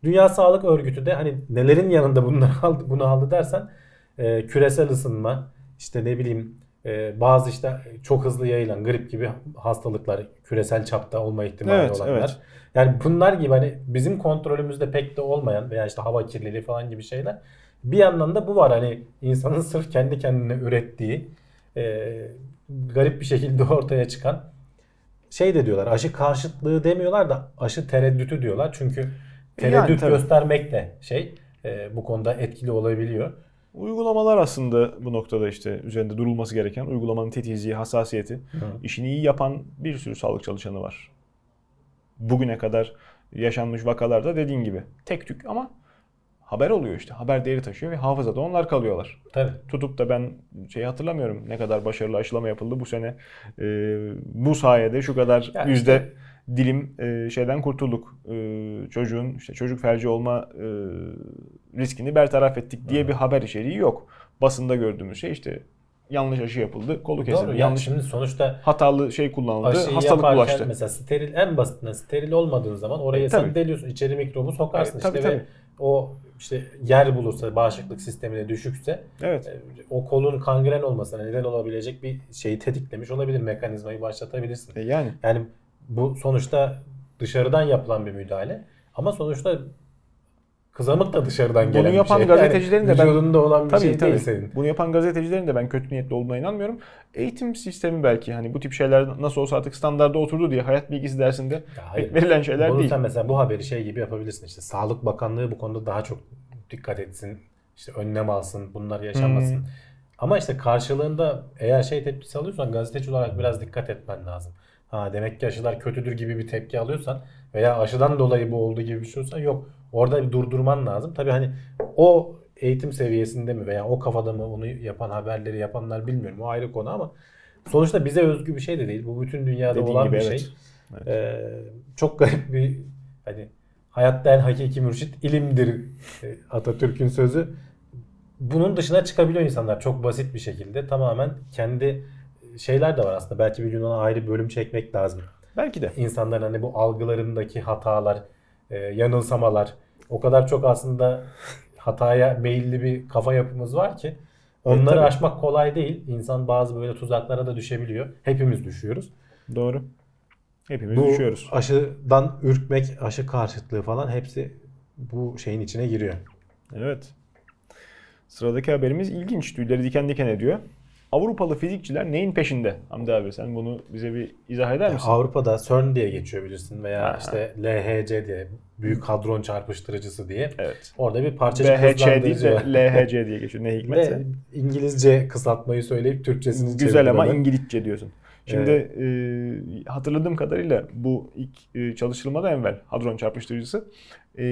Speaker 3: Dünya Sağlık Örgütü de hani nelerin yanında bunları [laughs] aldı, bunu aldı dersen e, küresel ısınma, işte ne bileyim e, bazı işte çok hızlı yayılan grip gibi hastalıklar küresel çapta olma ihtimali
Speaker 2: Evet,
Speaker 3: olanlar.
Speaker 2: evet.
Speaker 3: Yani bunlar gibi hani bizim kontrolümüzde pek de olmayan veya işte hava kirliliği falan gibi şeyler. Bir yandan da bu var hani insanın [laughs] sırf kendi kendine ürettiği e, garip bir şekilde [laughs] ortaya çıkan şey de diyorlar aşı karşıtlığı demiyorlar da aşı tereddütü diyorlar. Çünkü tereddüt
Speaker 2: Yani
Speaker 3: göstermek de şey e, bu konuda etkili olabiliyor.
Speaker 2: Uygulamalar aslında bu noktada işte üzerinde durulması gereken uygulamanın titizliği, hassasiyeti. işini iyi yapan bir sürü sağlık çalışanı var. Bugüne kadar yaşanmış vakalarda dediğin gibi tek tük ama haber oluyor işte. Haber değeri taşıyor ve hafızada onlar kalıyorlar.
Speaker 3: Tabii.
Speaker 2: Tutup da ben şey hatırlamıyorum ne kadar başarılı aşılama yapıldı bu sene. Ee, bu sayede şu kadar
Speaker 3: Yani
Speaker 2: yüzde dilim e, şeyden kurtulduk. Ee, çocuğun işte çocuk felci olma e, riskini bertaraf ettik diye bir haber içeriği yok. Basında gördüğümüz şey işte yanlış aşı yapıldı, kolu kesildi.
Speaker 3: Doğru. Yani
Speaker 2: yanlış
Speaker 3: şimdi sonuçta
Speaker 2: hatalı şey kullanıldı, hastalık bulaştı.
Speaker 3: mesela steril en basitinden steril olmadığın zaman oraya
Speaker 2: E,
Speaker 3: sen deliyorsun. içeri mikrobu sokarsın
Speaker 2: E, tabii,
Speaker 3: işte ve
Speaker 2: tabii.
Speaker 3: O işte yer bulursa bağışıklık sistemine düşükse
Speaker 2: Evet.
Speaker 3: e, o kolun kangren olmasına neden olabilecek bir şeyi tetiklemiş olabilir. Mekanizmayı başlatabilirsin.
Speaker 2: E, yani
Speaker 3: Yani bu sonuçta dışarıdan yapılan bir müdahale. Ama sonuçta kızamık da dışarıdan
Speaker 2: Bunu
Speaker 3: gelen
Speaker 2: yapan
Speaker 3: bir şey.
Speaker 2: gazetecilerin de ben-
Speaker 3: vücudunda olan bir
Speaker 2: tabii
Speaker 3: şey
Speaker 2: tabii.
Speaker 3: değil senin.
Speaker 2: Bunu yapan gazetecilerin de ben kötü niyetli olduğuna inanmıyorum. Eğitim sistemi belki hani bu tip şeyler nasıl olsa artık standarda oturdu diye hayat bilgisi dersinde
Speaker 3: Ya hayır.
Speaker 2: verilen şeyler
Speaker 3: Bunu
Speaker 2: değil.
Speaker 3: sen mesela bu haberi şey gibi yapabilirsin işte Sağlık Bakanlığı bu konuda daha çok dikkat etsin. işte önlem alsın. Bunlar yaşanmasın.
Speaker 2: Hmm.
Speaker 3: Ama işte karşılığında eğer şey tepkisi alıyorsan gazeteci olarak biraz dikkat etmen lazım. Ha demek ki aşılar kötüdür gibi bir tepki alıyorsan veya aşıdan dolayı bu oldu gibi bir şey olsa yok. Orada bir durdurman lazım. Tabii hani o eğitim seviyesinde mi veya o kafada mı onu yapan haberleri yapanlar bilmiyorum. O ayrı konu ama sonuçta bize özgü bir şey de değil. Bu bütün dünyada
Speaker 2: Dediğin
Speaker 3: olan
Speaker 2: gibi,
Speaker 3: bir
Speaker 2: evet.
Speaker 3: şey. Ee, çok garip bir hani hayatta en hakiki mürşit ilimdir e, Atatürk'ün sözü. Bunun dışına çıkabiliyor insanlar çok basit bir şekilde. Tamamen kendi şeyler de var aslında. Belki bir gün ona ayrı bölüm çekmek lazım.
Speaker 2: Belki de.
Speaker 3: İnsanların hani bu algılarındaki hatalar, e, yanılsamalar o kadar çok aslında hataya meyilli bir kafa yapımız var ki Onları
Speaker 2: tabii.
Speaker 3: aşmak kolay değil. İnsan bazı böyle tuzaklara da düşebiliyor. Hepimiz düşüyoruz.
Speaker 2: Doğru. Hepimiz
Speaker 3: Bu
Speaker 2: düşüyoruz.
Speaker 3: aşıdan ürkmek, aşı karşıtlığı falan hepsi bu şeyin içine giriyor.
Speaker 2: Evet. Sıradaki haberimiz ilginç. Tüyleri diken diken ediyor. Avrupalı fizikçiler neyin peşinde? Hamdi abi sen bunu bize bir izah eder misin?
Speaker 3: Avrupa'da CERN diye geçiyor bilirsin veya
Speaker 2: Aha.
Speaker 3: işte LHC diye Büyük Hadron Çarpıştırıcısı diye.
Speaker 2: Evet.
Speaker 3: Orada bir parçacık
Speaker 2: BHC değil de. LHC diye geçiyor. Ne hikmetse.
Speaker 3: Ve İngilizce kısaltmayı söyleyip Türkçesini
Speaker 2: Güzel ama. İngilizce diyorsun. Şimdi e, hatırladığım kadarıyla bu ilk e, çalışılmadan evvel hadron çarpıştırıcısı e,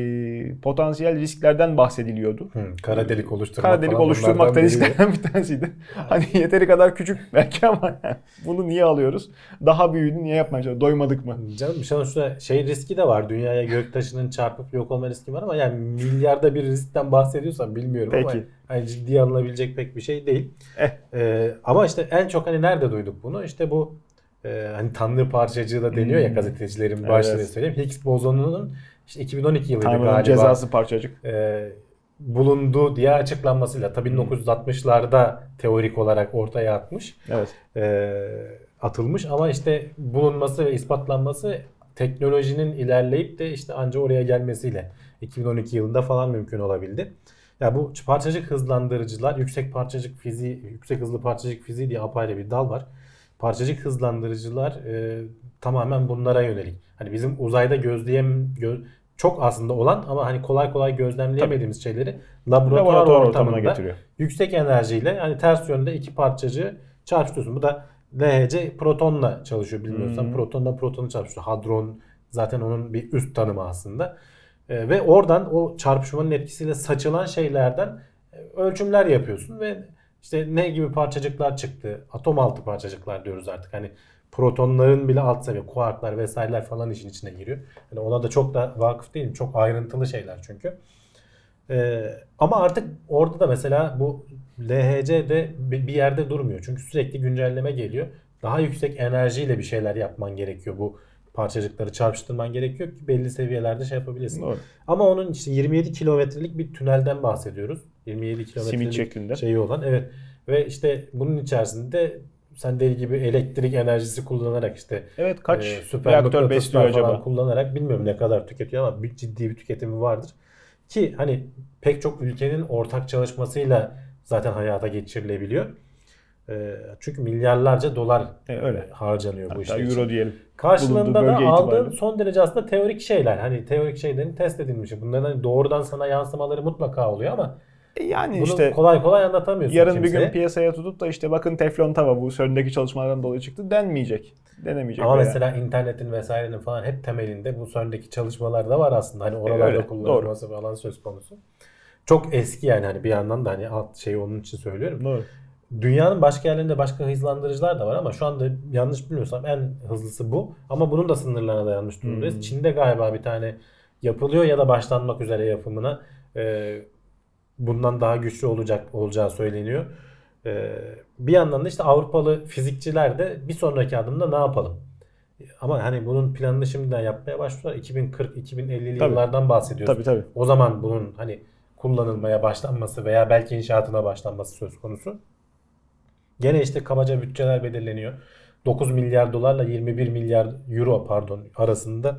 Speaker 2: potansiyel risklerden bahsediliyordu.
Speaker 3: Hı, kara delik oluşturmak
Speaker 2: Kara delik oluşturmak da risklerden [laughs] bir tanesiydi. Hani yeteri kadar küçük belki ama [laughs] bunu niye alıyoruz? Daha büyüğünü niye yapmaya çalışıyoruz? Doymadık mı?
Speaker 3: Canım sonuçta şey riski de var. Dünyaya göktaşının çarpıp yok olma riski var ama yani milyarda bir riskten bahsediyorsan bilmiyorum ama
Speaker 2: Peki.
Speaker 3: hani ciddiye alınabilecek pek bir şey değil.
Speaker 2: Eh.
Speaker 3: Ee, ama işte en çok hani nerede duyduk bunu? İşte bu e, hani tanrı parçacığı da deniyor ya
Speaker 2: Hmm.
Speaker 3: gazetecilerin
Speaker 2: Evet.
Speaker 3: başlığıyla söyleyeyim. Higgs bozonunun işte 2012 yılıydı
Speaker 2: Tanrı'nın
Speaker 3: galiba.
Speaker 2: cezası parçacık.
Speaker 3: e, bulundu diye açıklanmasıyla. Tabii
Speaker 2: Hmm.
Speaker 3: 1960'larda teorik olarak ortaya atmış
Speaker 2: Evet.
Speaker 3: e, atılmış ama işte bulunması ve ispatlanması teknolojinin ilerleyip de işte anca oraya gelmesiyle 2012 yılında falan mümkün olabildi. Ya bu parçacık hızlandırıcılar, yüksek parçacık fiziği, yüksek hızlı parçacık fiziği diye apayrı bir dal var. Parçacık hızlandırıcılar e, tamamen bunlara yönelik. Hani bizim uzayda gözleyem gö- çok aslında olan ama hani kolay kolay gözlemleyemediğimiz şeyleri laboratuvar,
Speaker 2: Laboratuvar ortamına getiriyor.
Speaker 3: yüksek enerjiyle yani ters yönde iki parçacığı çarpıştırıyorsun. Bu da LHC protonla çalışıyor bilmiyorsan.
Speaker 2: Hmm.
Speaker 3: Protonla protonu çarpıştırıyor. Hadron zaten onun bir üst tanımı aslında. Ee, ve oradan o çarpışmanın etkisiyle saçılan şeylerden e, ölçümler yapıyorsun ve işte ne gibi parçacıklar çıktı. Atom altı parçacıklar diyoruz artık. Hani protonların bile alt seviye kuarklar vesaireler falan işin içine giriyor. Yani ona da çok da vakıf değilim. Çok ayrıntılı şeyler çünkü. Ee, ama artık orada da mesela bu LHC de bi- bir yerde durmuyor. Çünkü sürekli güncelleme geliyor. Daha yüksek enerjiyle bir şeyler yapman gerekiyor. Bu parçacıkları çarpıştırman gerekiyor ki belli seviyelerde şey yapabilirsin.
Speaker 2: Doğru.
Speaker 3: Ama onun işte 27 kilometrelik bir tünelden bahsediyoruz. 27
Speaker 2: Simit
Speaker 3: kilometrelik şeyi olan. Evet. Ve işte bunun içerisinde sen deli gibi elektrik enerjisi kullanarak işte
Speaker 2: Evet kaç
Speaker 3: e, süper
Speaker 2: reaktör besliyor acaba?
Speaker 3: kullanarak bilmiyorum ne kadar tüketiyor ama bir ciddi bir tüketimi vardır. Ki hani pek çok ülkenin ortak çalışmasıyla zaten hayata geçirilebiliyor. E, çünkü milyarlarca dolar
Speaker 2: E, öyle.
Speaker 3: harcanıyor bu
Speaker 2: Hatta
Speaker 3: işte.
Speaker 2: euro diyelim.
Speaker 3: Karşılığında da aldığın
Speaker 2: itibariyle.
Speaker 3: son derece aslında teorik şeyler. Hani teorik şeylerin test edilmiş. Bunların hani doğrudan sana yansımaları mutlaka oluyor ama
Speaker 2: E, Yani
Speaker 3: bunu
Speaker 2: işte
Speaker 3: kolay kolay anlatamıyorsun
Speaker 2: yarın bir
Speaker 3: kimseye.
Speaker 2: gün piyasaya tutup da işte bakın teflon tava bu CERN'deki çalışmalardan dolayı çıktı denmeyecek. Denemeyecek.
Speaker 3: Ama
Speaker 2: veya-
Speaker 3: mesela internetin vesairenin falan hep temelinde bu CERN'deki çalışmalar da var aslında. Hani oralarda
Speaker 2: öyle,
Speaker 3: kullanılması falan söz konusu. Çok eski yani hani bir yandan da hani alt şeyi onun için söylüyorum.
Speaker 2: Doğru.
Speaker 3: Dünyanın başka yerlerinde başka hızlandırıcılar da var ama şu anda yanlış bilmiyorsam en hızlısı bu. Ama bunun da sınırlarına dayanmış durumdayız.
Speaker 2: Hmm.
Speaker 3: Çin'de galiba bir tane yapılıyor ya da başlanmak üzere yapımına. Ee, bundan daha güçlü olacak olacağı söyleniyor. Ee, bir yandan da işte Avrupalı fizikçiler de bir sonraki adımda ne yapalım? Ama hani bunun planını şimdiden yapmaya başlıyorlar. 2040-2050'li
Speaker 2: Tabii.
Speaker 3: yıllardan bahsediyoruz.
Speaker 2: Tabii tabii.
Speaker 3: O zaman bunun hani kullanılmaya başlanması veya belki inşaatına başlanması söz konusu. Gene işte kabaca bütçeler belirleniyor. 9 milyar dolarla 21 milyar euro pardon arasında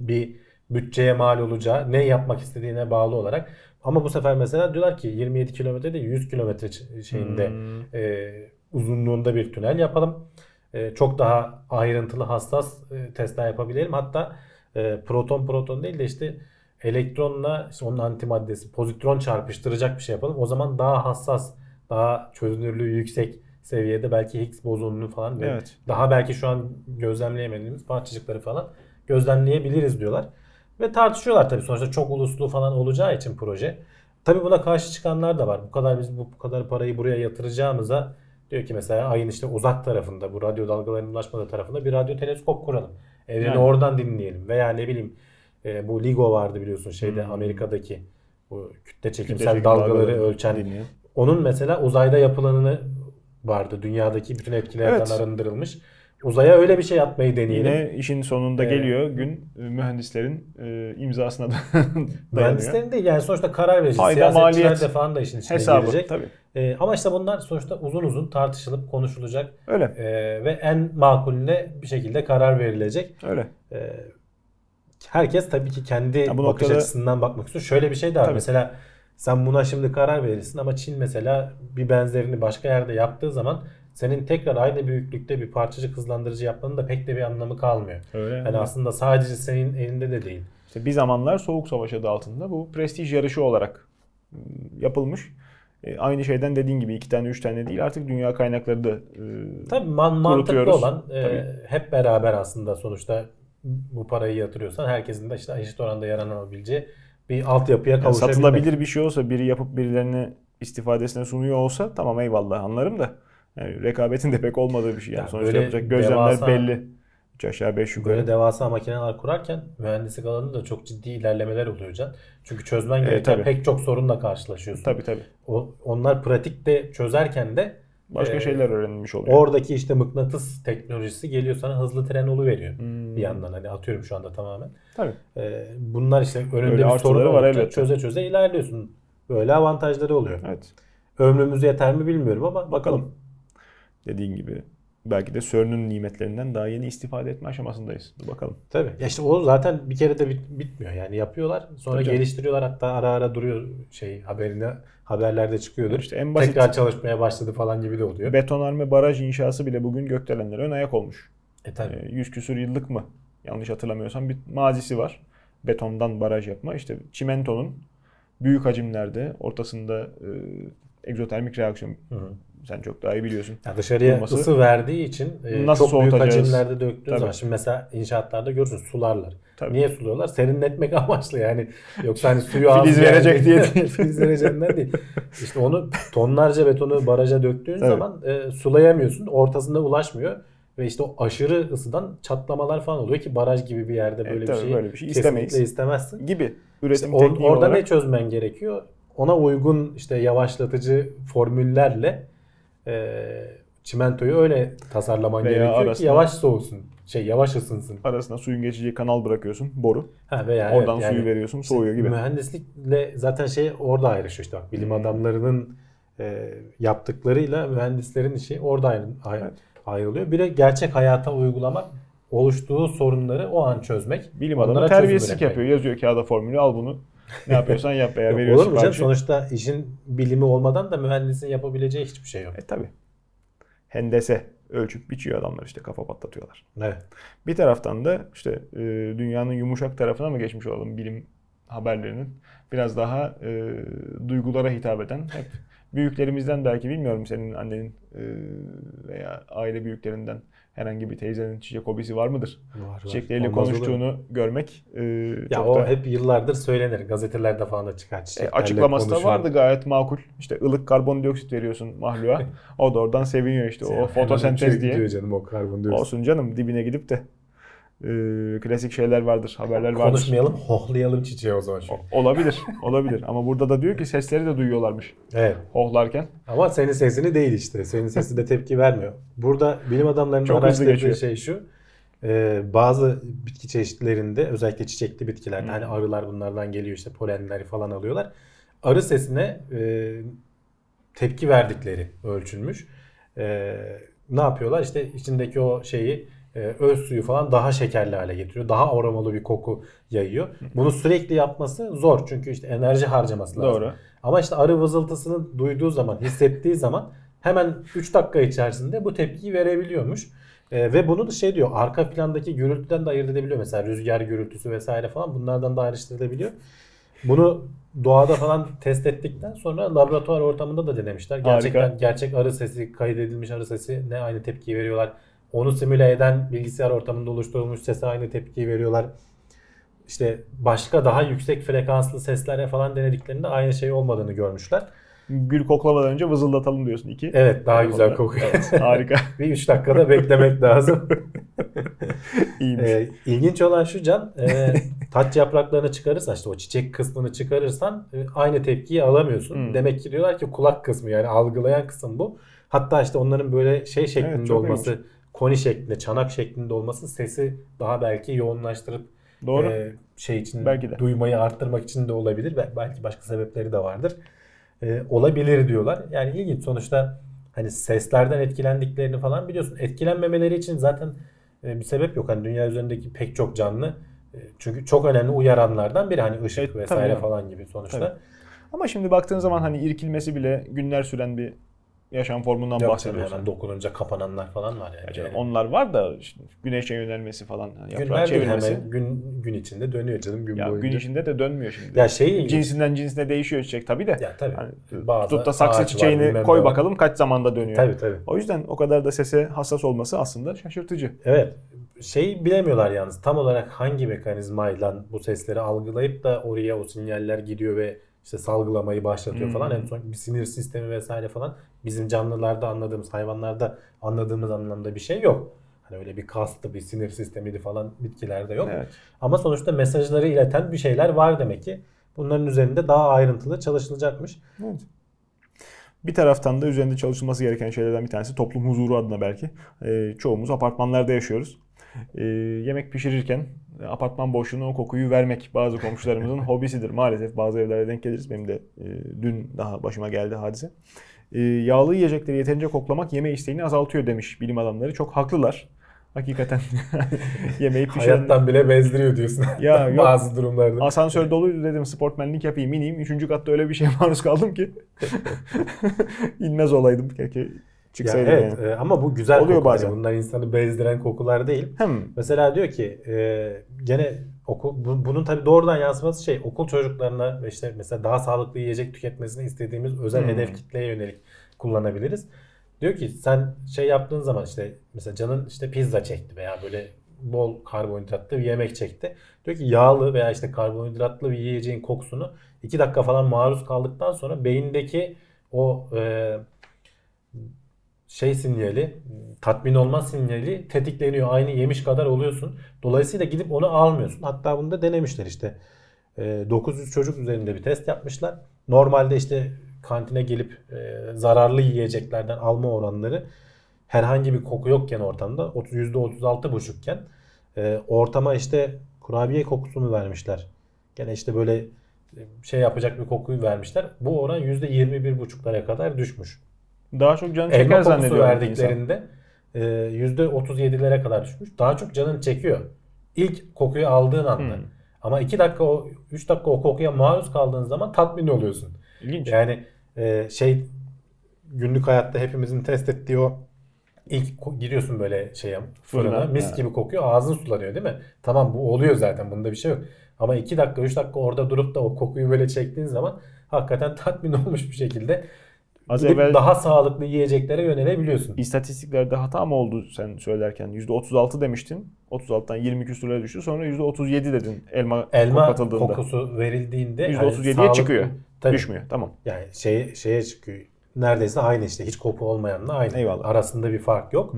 Speaker 3: bir bütçeye mal olacağı ne yapmak istediğine bağlı olarak. Ama bu sefer mesela diyorlar ki 27 kilometre değil 100 kilometre şeyinde
Speaker 2: Hmm.
Speaker 3: e, uzunluğunda bir tünel yapalım. E, çok daha ayrıntılı hassas e, testler yapabilelim. Hatta e, proton proton değil de işte elektronla işte onun antimaddesi pozitron çarpıştıracak bir şey yapalım. O zaman daha hassas, daha çözünürlüğü yüksek seviyede belki Higgs bozonunu falan ve
Speaker 2: Evet.
Speaker 3: daha belki şu an gözlemleyemediğimiz parçacıkları falan gözlemleyebiliriz diyorlar. Ve tartışıyorlar tabii sonuçta çok uluslu falan olacağı için proje. Tabii buna karşı çıkanlar da var. Bu kadar biz bu, bu kadar parayı buraya yatıracağımıza diyor ki mesela ayın işte uzak tarafında bu radyo dalgalarının ulaşmadığı tarafında bir radyo teleskop kuralım. Evreni
Speaker 2: Yani.
Speaker 3: oradan dinleyelim. Veya ne bileyim e, bu LIGO vardı biliyorsun şeyde
Speaker 2: Hmm.
Speaker 3: Amerika'daki bu kütle çekimsel
Speaker 2: Kütle çekim
Speaker 3: dalgaları
Speaker 2: dalgaları
Speaker 3: ölçen
Speaker 2: dinleyen.
Speaker 3: onun mesela uzayda yapılanını vardı. Dünyadaki bütün etkilerden
Speaker 2: Evet.
Speaker 3: arındırılmış. Uzaya öyle bir şey atmayı deneyelim.
Speaker 2: Yine işin sonunda
Speaker 3: Ee,
Speaker 2: geliyor gün e, mühendislerin e, imzasına da [laughs] dayanıyor.
Speaker 3: Mühendislerin değil yani sonuçta karar verici.
Speaker 2: Fayda,
Speaker 3: Siyasetçiler
Speaker 2: maliyet
Speaker 3: de falan da işin içine
Speaker 2: Hesabı
Speaker 3: girecek.
Speaker 2: tabii.
Speaker 3: Ee, ama işte bunlar sonuçta uzun uzun tartışılıp konuşulacak
Speaker 2: Öyle.
Speaker 3: ee, ve en makulüne bir şekilde karar verilecek.
Speaker 2: Öyle.
Speaker 3: Ee, herkes tabii ki kendi
Speaker 2: Ya
Speaker 3: bakış
Speaker 2: noktada-
Speaker 3: açısından bakmak istiyor. Şöyle bir şey de var.
Speaker 2: Tabii.
Speaker 3: Mesela sen buna şimdi karar verirsin ama Çin mesela bir benzerini başka yerde yaptığı zaman senin tekrar aynı büyüklükte bir parçacık hızlandırıcı yapmanın da pek de bir anlamı kalmıyor.
Speaker 2: Öyle.
Speaker 3: Yani aslında sadece senin elinde de değil.
Speaker 2: İşte bir zamanlar Soğuk Savaş adı altında bu prestij yarışı olarak ıı, yapılmış. E, aynı şeyden dediğin gibi iki tane üç tane değil artık dünya kaynakları da e,
Speaker 3: Tabii man- mantıklı olan e,
Speaker 2: Tabii.
Speaker 3: hep beraber aslında sonuçta bu parayı yatırıyorsan herkesin de işte eşit oranda yararlanabileceği bir altyapıya
Speaker 2: yani
Speaker 3: kavuşabilmek.
Speaker 2: satılabilir bir şey olsa biri yapıp birilerine istifadesine sunuyor olsa tamam eyvallah anlarım da yani rekabetin de pek olmadığı bir şey. Yani
Speaker 3: Ya
Speaker 2: sonuçta yapacak gözlemler
Speaker 3: devasa-
Speaker 2: belli. 3 aşağı 5 yukarı.
Speaker 3: Böyle devasa makineler kurarken mühendislik alanında da çok ciddi ilerlemeler oluyor Can. Çünkü çözmen
Speaker 2: Evet,
Speaker 3: gereken
Speaker 2: tabii.
Speaker 3: pek çok sorunla karşılaşıyorsun.
Speaker 2: Tabii tabii.
Speaker 3: O, onlar pratikte çözerken de
Speaker 2: Başka
Speaker 3: Ee,
Speaker 2: şeyler öğrenilmiş oluyor.
Speaker 3: oradaki işte mıknatıs teknolojisi geliyor sana hızlı tren olu veriyor.
Speaker 2: Hmm.
Speaker 3: Bir yandan hani atıyorum şu anda tamamen.
Speaker 2: Tabii.
Speaker 3: Ee, bunlar işte önünde
Speaker 2: Öyle
Speaker 3: bir sorun
Speaker 2: var
Speaker 3: var
Speaker 2: elbette.
Speaker 3: çöze çöze ilerliyorsun. Böyle avantajları oluyor.
Speaker 2: Evet.
Speaker 3: Ömrümüz yeter mi bilmiyorum ama bakalım.
Speaker 2: Bakalım. Dediğin gibi belki de CERN'ün nimetlerinden daha yeni istifade etme aşamasındayız. Dur bakalım.
Speaker 3: Tabii. Ya işte o zaten bir kere de bit- bitmiyor. Yani yapıyorlar. Sonra
Speaker 2: Tabii canım.
Speaker 3: geliştiriyorlar. Hatta ara ara duruyor şey haberine haberlerde çıkıyordur.
Speaker 2: İşte en basit
Speaker 3: Tekrar çalışmaya başladı falan gibi de oluyor.
Speaker 2: betonarme baraj inşası bile bugün gökdelenlere ön ayak olmuş.
Speaker 3: E tabii.
Speaker 2: Ee, 100 küsur yıllık mı? Yanlış hatırlamıyorsam bir mazisi var. Betondan baraj yapma. İşte çimentonun büyük hacimlerde ortasında e, egzotermik reaksiyon
Speaker 3: Hı hı.
Speaker 2: Sen çok daha iyi biliyorsun.
Speaker 3: Ya dışarıya
Speaker 2: Olması-
Speaker 3: ısı verdiği için e,
Speaker 2: Nasıl
Speaker 3: çok büyük hacimlerde döktüğün
Speaker 2: Tabii.
Speaker 3: zaman şimdi mesela inşaatlarda görürsün sularlar.
Speaker 2: Tabii.
Speaker 3: Niye suluyorlar? Serinletmek [laughs] amaçlı yani. Yoksa hani suyu az
Speaker 2: Filiz verecek diye değil. [laughs]
Speaker 3: Filiz vereceğinden değil. İşte onu tonlarca betonu baraja döktüğün
Speaker 2: Tabii.
Speaker 3: zaman e, sulayamıyorsun. Ortasında ulaşmıyor. Ve işte o aşırı ısıdan çatlamalar falan oluyor ki baraj gibi bir yerde böyle
Speaker 2: Evet,
Speaker 3: bir
Speaker 2: tabii,
Speaker 3: şey,
Speaker 2: böyle bir şey istemeyiz.
Speaker 3: istemezsin.
Speaker 2: Gibi.
Speaker 3: İşte
Speaker 2: Üretim
Speaker 3: or-
Speaker 2: tekniği
Speaker 3: orada
Speaker 2: olarak
Speaker 3: ne çözmen gerekiyor? Ona uygun işte yavaşlatıcı formüllerle e, çimentoyu öyle tasarlaman
Speaker 2: Veya
Speaker 3: gerekiyor ki
Speaker 2: arasına-
Speaker 3: yavaş soğusun. Şey yavaş ısınsın.
Speaker 2: arasına suyun geçeceği kanal bırakıyorsun. Boru.
Speaker 3: Ha, veya
Speaker 2: Oradan
Speaker 3: evet, yani
Speaker 2: suyu veriyorsun. Soğuyor gibi.
Speaker 3: Mühendislikle zaten şey orada ayrışıyor işte bak bilim
Speaker 2: Hmm.
Speaker 3: adamlarının e, yaptıklarıyla mühendislerin işi orada ayrı, ayrı-
Speaker 2: Evet.
Speaker 3: ayrılıyor. Bir de gerçek hayata uygulamak oluştuğu sorunları o an çözmek.
Speaker 2: Bilim adamı terbiyesizlik
Speaker 3: üretmek.
Speaker 2: yapıyor. Yazıyor kağıda formülü al bunu. Ne yapıyorsan yap veya veriyorsun.
Speaker 3: olur mu canım? Sonuçta işin bilimi olmadan da mühendisin yapabileceği hiçbir şey yok.
Speaker 2: E tabi. Hendese ölçüp biçiyor adamlar işte kafa patlatıyorlar.
Speaker 3: Evet.
Speaker 2: Bir taraftan da işte e, dünyanın yumuşak tarafına mı geçmiş olalım bilim haberlerinin biraz daha e, duygulara hitap eden hep büyüklerimizden belki bilmiyorum senin annenin e, veya aile büyüklerinden herhangi bir teyzenin çiçek hobisi var mıdır?
Speaker 3: Var, var.
Speaker 2: Çiçekleriyle
Speaker 3: olur mu?
Speaker 2: konuştuğunu görmek e,
Speaker 3: Ya o
Speaker 2: da
Speaker 3: hep yıllardır söylenir. Gazetelerde falan da çıkar.
Speaker 2: e,
Speaker 3: çiçeklerle
Speaker 2: açıklaması da
Speaker 3: konuşuyor.
Speaker 2: vardı gayet makul. İşte ılık karbondioksit veriyorsun mahluğa. [laughs] O da oradan seviniyor işte. O fotosentez diye.
Speaker 3: gidiyor canım o karbondioksit.
Speaker 2: Olsun canım dibine gidip de e, klasik şeyler vardır, haberler vardır.
Speaker 3: Konuşmayalım, hohlayalım çiçeği o zaman.
Speaker 2: O- Olabilir, olabilir. Ama burada da diyor ki sesleri de duyuyorlarmış
Speaker 3: Evet.
Speaker 2: hohlarken.
Speaker 3: Ama senin sesini değil işte. Senin sesi de tepki vermiyor. Burada bilim adamlarının
Speaker 2: Çok
Speaker 3: araştırdığı şey şu. e, bazı bitki çeşitlerinde özellikle çiçekli bitkilerde hani arılar bunlardan geliyor işte polenleri falan alıyorlar. Arı sesine e, tepki verdikleri ölçülmüş. E, ne yapıyorlar? İşte içindeki o şeyi e, öz suyu falan daha şekerli hale getiriyor. Daha aromalı bir koku yayıyor. Bunu sürekli yapması zor. Çünkü işte enerji harcaması lazım.
Speaker 2: Doğru.
Speaker 3: Ama işte arı vızıltısını duyduğu zaman, hissettiği zaman hemen 3 dakika içerisinde bu tepkiyi verebiliyormuş. Ee, ve bunu da şey diyor arka plandaki gürültüden de ayırt edebiliyor. Mesela rüzgar gürültüsü vesaire falan bunlardan da ayrıştırılabiliyor. Bunu doğada falan test ettikten sonra laboratuvar ortamında da denemişler. Gerçekten
Speaker 2: Harika.
Speaker 3: gerçek arı sesi, kaydedilmiş arı sesi ne aynı tepkiyi veriyorlar. Onu simüle eden bilgisayar ortamında oluşturulmuş sese aynı tepkiyi veriyorlar. İşte başka daha yüksek frekanslı seslere falan denediklerinde aynı şey olmadığını görmüşler.
Speaker 2: Gül koklamadan önce vızıldatalım diyorsun iki.
Speaker 3: Evet daha güzel
Speaker 2: Onlar-
Speaker 3: kokuyor.
Speaker 2: Evet, harika. [laughs]
Speaker 3: Bir 3 dakikada beklemek lazım. [laughs]
Speaker 2: İyiymiş.
Speaker 3: Ee, ilginç olan şu Can, e, taç yapraklarını çıkarırsan işte o çiçek kısmını çıkarırsan e, aynı tepkiyi alamıyorsun.
Speaker 2: Hmm.
Speaker 3: Demek ki diyorlar ki kulak kısmı yani algılayan kısım bu. Hatta işte onların böyle şey şeklinde
Speaker 2: çok
Speaker 3: olması koni şeklinde, çanak şeklinde olması sesi daha belki yoğunlaştırıp
Speaker 2: Doğru.
Speaker 3: e, şey için
Speaker 2: Belki de.
Speaker 3: duymayı arttırmak için de olabilir ve belki başka sebepleri de vardır. E, olabilir diyorlar. Yani ilginç sonuçta hani seslerden etkilendiklerini falan biliyorsun. Etkilenmemeleri için zaten e, bir sebep yok. Hani dünya üzerindeki pek çok canlı e, çünkü çok önemli uyaranlardan biri hani ışık
Speaker 2: tabii
Speaker 3: vesaire falan gibi sonuçta.
Speaker 2: Tabii. Ama şimdi baktığın zaman hani irkilmesi bile günler süren bir yaşam formundan
Speaker 3: Yok
Speaker 2: bahsediyorsun.
Speaker 3: hemen dokununca kapananlar falan var yani. Yani
Speaker 2: onlar var da işte güneşe yönelmesi falan. Yani
Speaker 3: değil
Speaker 2: çevirmesi.
Speaker 3: hemen gün gün içinde dönüyor canım gün
Speaker 2: Ya
Speaker 3: boyunca.
Speaker 2: gün içinde de dönmüyor şimdi.
Speaker 3: Ya şey ilginç.
Speaker 2: Cinsinden cinsine değişiyor çiçek tabii de.
Speaker 3: Ya tabii.
Speaker 2: Hani
Speaker 3: Bazı
Speaker 2: tutup da saksı
Speaker 3: var,
Speaker 2: çiçeğini
Speaker 3: bilmem
Speaker 2: koy
Speaker 3: var.
Speaker 2: bakalım kaç zamanda dönüyor.
Speaker 3: Tabii tabii.
Speaker 2: O yüzden o kadar da sese hassas olması aslında şaşırtıcı.
Speaker 3: Evet. Şey bilemiyorlar yalnız. Tam olarak hangi mekanizmayla bu sesleri algılayıp da oraya o sinyaller gidiyor ve işte salgılamayı başlatıyor
Speaker 2: Hmm.
Speaker 3: falan. En son bir sinir sistemi vesaire falan. Bizim canlılarda anladığımız, hayvanlarda anladığımız anlamda bir şey yok. Hani öyle bir kastı, bir sinir sistemiydi falan bitkilerde yok.
Speaker 2: Evet.
Speaker 3: Ama sonuçta mesajları ileten bir şeyler var demek ki. Bunların üzerinde daha ayrıntılı çalışılacakmış.
Speaker 2: Evet. Bir taraftan da üzerinde çalışılması gereken şeylerden bir tanesi toplum huzuru adına belki. Ee, çoğumuz apartmanlarda yaşıyoruz. Ee, yemek pişirirken e, apartman boşluğuna o kokuyu vermek bazı komşularımızın [laughs] hobisidir. Maalesef bazı evlerde denk geliriz. Benim de e, dün daha başıma geldi hadise. Ee, yağlı yiyecekleri yeterince koklamak yeme isteğini azaltıyor demiş bilim adamları. Çok haklılar. Hakikaten [laughs] yemeği pişiren...
Speaker 3: Hayattan bile bezdiriyor diyorsun.
Speaker 2: Ya [laughs] yok.
Speaker 3: Bazı durumlarda.
Speaker 2: Asansör doluydu dedim sportmenlik yapayım ineyim. Üçüncü katta öyle bir şeye maruz kaldım ki. İnmez olaydım. Keşke
Speaker 3: Ya
Speaker 2: çıksaydım
Speaker 3: evet
Speaker 2: yani.
Speaker 3: e, ama bu güzel
Speaker 2: Oluyor
Speaker 3: kokular.
Speaker 2: bazen.
Speaker 3: Bunlar insanı bezdiren kokular değil.
Speaker 2: Hem
Speaker 3: Mesela diyor ki e, gene okul, bu- bunun tabii doğrudan yansıması şey okul çocuklarına ve işte mesela daha sağlıklı yiyecek tüketmesini istediğimiz özel
Speaker 2: Hmm.
Speaker 3: hedef kitleye yönelik kullanabiliriz. Diyor ki sen şey yaptığın zaman işte mesela canın işte pizza çekti veya böyle bol karbonhidratlı bir yemek çekti. Diyor ki yağlı veya işte karbonhidratlı bir yiyeceğin kokusunu 2 dakika falan maruz kaldıktan sonra beyindeki o e, şey sinyali, tatmin olma sinyali tetikleniyor. Aynı yemiş kadar oluyorsun. Dolayısıyla gidip onu almıyorsun. Hatta bunu da denemişler işte. Ee, 900 çocuk üzerinde bir test yapmışlar. Normalde işte kantine gelip e, zararlı yiyeceklerden alma oranları herhangi bir koku yokken ortamda 30 %36 buçukken e, ortama işte kurabiye kokusunu vermişler. Gene işte böyle e, şey yapacak bir kokuyu vermişler. Bu oran %21 buçuklara kadar düşmüş.
Speaker 2: Daha çok can
Speaker 3: Elma
Speaker 2: çeker
Speaker 3: kokusu
Speaker 2: zannediyorum insan.
Speaker 3: verdiklerinde e, %37'lere kadar düşmüş. Daha çok canın çekiyor. İlk kokuyu aldığın anda.
Speaker 2: Hmm.
Speaker 3: Ama 2 dakika o 3 dakika o kokuya maruz kaldığın zaman tatmin oluyorsun.
Speaker 2: İlginç.
Speaker 3: Yani e, şey günlük hayatta hepimizin test ettiği o ilk giriyorsun böyle şeye fırına,
Speaker 2: Fırına,
Speaker 3: mis
Speaker 2: ha.
Speaker 3: gibi kokuyor ağzın sulanıyor değil mi? Tamam bu oluyor zaten bunda bir şey yok. Ama 2 dakika 3 dakika orada durup da o kokuyu böyle çektiğin zaman hakikaten tatmin [laughs] olmuş bir şekilde
Speaker 2: Az evvel
Speaker 3: daha sağlıklı yiyeceklere yönelebiliyorsun.
Speaker 2: istatistiklerde hata mı oldu sen söylerken? %36 demiştin. 36'dan 20 küsürlere düştü. Sonra %37 dedin elma,
Speaker 3: Elma
Speaker 2: katıldığında.
Speaker 3: kokusu verildiğinde
Speaker 2: %37'ye
Speaker 3: sağlıklı-
Speaker 2: çıkıyor.
Speaker 3: Tabii.
Speaker 2: Düşmüyor. Tamam.
Speaker 3: Yani şey, şeye çıkıyor. Neredeyse aynı işte. Hiç koku olmayanla aynı.
Speaker 2: Eyvallah.
Speaker 3: Arasında bir fark yok.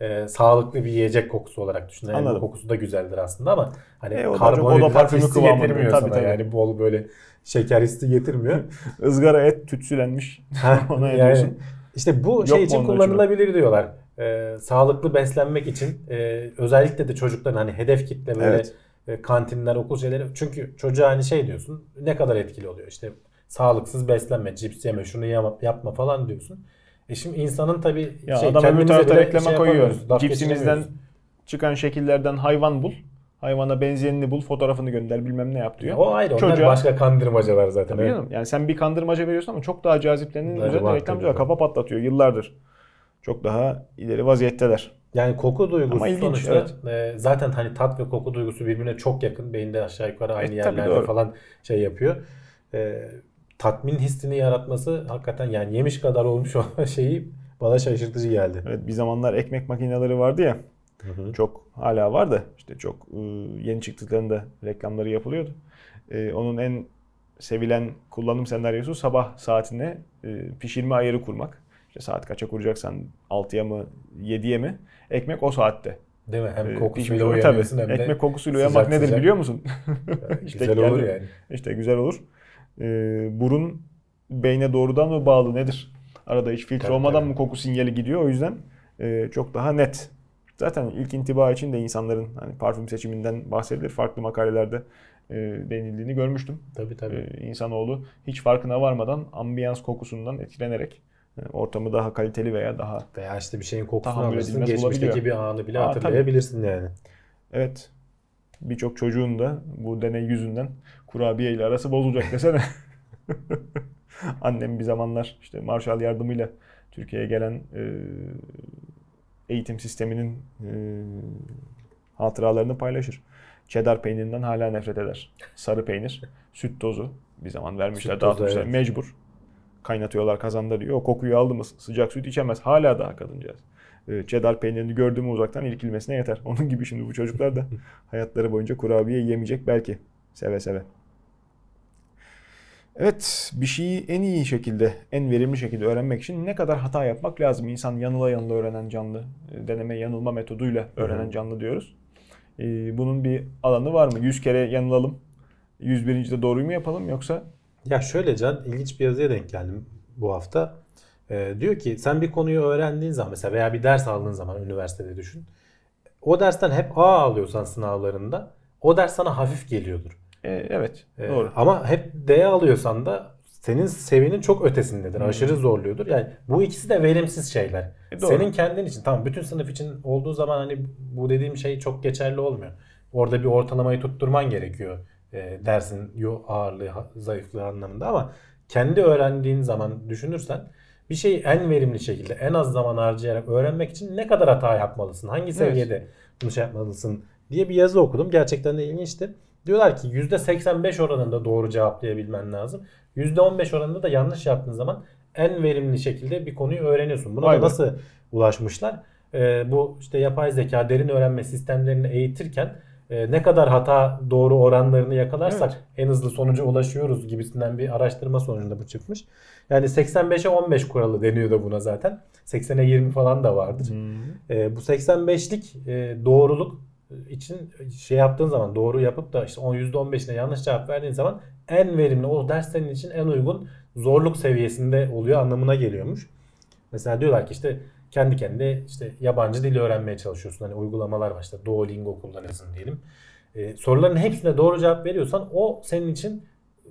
Speaker 3: Ee, sağlıklı bir yiyecek kokusu olarak düşün.
Speaker 2: Anladım.
Speaker 3: kokusu da güzeldir aslında ama hani
Speaker 2: E,
Speaker 3: karbonhidrat hissi getirmiyor
Speaker 2: Tabii,
Speaker 3: sana.
Speaker 2: tabii.
Speaker 3: Yani bol böyle şeker hissi getirmiyor. [laughs]
Speaker 2: Izgara et tütsülenmiş. [laughs] Ona
Speaker 3: yani, işte bu
Speaker 2: Yok
Speaker 3: şey için kullanılabilir diyorlar. Ee, sağlıklı beslenmek için e, özellikle de çocukların hani hedef kitle böyle
Speaker 2: Evet.
Speaker 3: e, kantinler, okul şeyleri. Çünkü çocuğa hani şey diyorsun ne kadar etkili oluyor işte sağlıksız beslenme, cips yeme, şunu yama- yapma falan diyorsun. E şimdi insanın tabii
Speaker 2: Ya
Speaker 3: şey,
Speaker 2: adam öbür
Speaker 3: kendimize
Speaker 2: tarafta reklama
Speaker 3: şey
Speaker 2: koyuyor.
Speaker 3: yapamıyoruz, laf
Speaker 2: Cipsimizden çıkan şekillerden hayvan bul. Hayvana benzeyenini bul, fotoğrafını gönder, bilmem ne yap diyor.
Speaker 3: O ayrı. Onlar
Speaker 2: Çocuğa-
Speaker 3: başka kandırmacalar zaten.
Speaker 2: Tabii
Speaker 3: evet.
Speaker 2: canım. Yani sen bir kandırmaca veriyorsun ama çok daha caziplerinin üzerinde reklamcılar kafa patlatıyor yıllardır. Çok daha ileri vaziyetteler.
Speaker 3: Yani koku duygusu
Speaker 2: Ama ilginç,
Speaker 3: sonuçta e, zaten hani tat ve koku duygusu birbirine çok yakın. Beyinde aşağı yukarı aynı
Speaker 2: E,
Speaker 3: yerlerde falan şey yapıyor. E, tatmin hissini yaratması hakikaten yani yemiş kadar olmuş o [laughs] şeyi bana şaşırtıcı geldi.
Speaker 2: Evet bir zamanlar ekmek makineleri vardı ya. Çok hala var da işte çok e, yeni çıktıklarında reklamları yapılıyordu. E, onun en sevilen kullanım senaryosu sabah saatine e, pişirme ayarı kurmak. İşte saat kaça kuracaksan 6'ya mı 7'ye mi? Ekmek o saatte.
Speaker 3: Değil mi? Hem
Speaker 2: e,
Speaker 3: kokusuyla uyanıyorsun hem de
Speaker 2: Ekmek kokusuyla uyanmak nedir biliyor musun? [laughs] İşte
Speaker 3: güzel olur yani.
Speaker 2: İşte güzel olur. E, burun beyne doğrudan mı bağlı nedir? Arada hiç filtre
Speaker 3: Tabii,
Speaker 2: olmadan
Speaker 3: tabii.
Speaker 2: mı koku sinyali gidiyor? O yüzden e, çok daha net Zaten ilk intiba için de insanların hani parfüm seçiminden bahsedilir. Farklı makalelerde e, denildiğini görmüştüm.
Speaker 3: Tabii tabii.
Speaker 2: E, insanoğlu hiç farkına varmadan ambiyans kokusundan etkilenerek e, ortamı daha kaliteli veya daha
Speaker 3: Veya işte bir şeyin kokusunu alırsın. Geçmişteki bir anı bile
Speaker 2: Aa,
Speaker 3: hatırlayabilirsin yani.
Speaker 2: evet birçok çocuğun da bu deney yüzünden kurabiye ile arası bozulacak desene. [laughs] Annem bir zamanlar işte Marshall yardımıyla Türkiye'ye gelen e, eğitim sisteminin e, hatıralarını paylaşır. Cheddar peynirinden hala nefret eder. Sarı peynir, süt tozu bir zaman vermişler,
Speaker 3: Süt
Speaker 2: dağıtmışlar.
Speaker 3: evet.
Speaker 2: Mecbur. Kaynatıyorlar kazanda diyor. O kokuyu aldı mı sıcak süt içemez. Hala daha kadıncağız. Cheddar peynirini gördüğümü uzaktan irkilmesine yeter. Onun gibi şimdi bu çocuklar da [laughs] hayatları boyunca kurabiye yemeyecek belki. Seve seve. Evet, bir şeyi en iyi şekilde, en verimli şekilde öğrenmek için ne kadar hata yapmak lazım? İnsan yanıla yanıla öğrenen canlı, e, deneme yanılma metoduyla öğrenen canlı diyoruz. Ee, bunun bir alanı var mı? 100 kere yanılalım, 101. de doğruyu mu yapalım yoksa
Speaker 3: Ya şöyle Can, ilginç bir yazıya denk geldim bu hafta. Ee, diyor ki sen bir konuyu öğrendiğin zaman mesela veya bir ders aldığın zaman üniversitede düşün. O dersten hep A alıyorsan sınavlarında o ders sana hafif geliyordur.
Speaker 2: E, evet,
Speaker 3: Ee,
Speaker 2: doğru.
Speaker 3: Ama hep D alıyorsan da senin seviyenin çok ötesindedir.
Speaker 2: Hmm.
Speaker 3: Aşırı zorluyordur. Yani bu ikisi de verimsiz şeyler.
Speaker 2: E, doğru.
Speaker 3: Senin kendin için tamam bütün sınıf için olduğu zaman hani bu dediğim şey çok geçerli olmuyor. Orada bir ortalamayı tutturman gerekiyor. E, dersin yo- ağırlığı, zayıflığı anlamında ama kendi öğrendiğin zaman düşünürsen bir şeyi en verimli şekilde en az zaman harcayarak öğrenmek için ne kadar hata yapmalısın? Hangi seviyede bunu şey yapmalısın diye bir yazı okudum. Gerçekten de ilginçti. Diyorlar ki %85 oranında doğru cevaplayabilmen lazım. %15 oranında da yanlış yaptığın zaman en verimli şekilde bir konuyu öğreniyorsun. Buna
Speaker 2: Vay
Speaker 3: da nasıl ulaşmışlar? Ee, bu işte yapay zeka derin öğrenme sistemlerini eğitirken e, ne kadar hata doğru oranlarını yakalarsak en hızlı sonuca ulaşıyoruz gibisinden bir araştırma sonucunda bu çıkmış. Yani 85'e 15 kuralı deniyor da buna zaten. 80'e 20 falan da vardır. E, bu 85'lik e, doğruluk için şey yaptığın zaman doğru yapıp da işte o %15'ine yanlış cevap verdiğin zaman en verimli o ders senin için en uygun zorluk seviyesinde oluyor anlamına geliyormuş. Mesela diyorlar ki işte kendi kendine işte yabancı dil öğrenmeye çalışıyorsun. Hani uygulamalar var işte Duolingo kullanırsın diyelim. E, soruların hepsine doğru cevap veriyorsan o senin için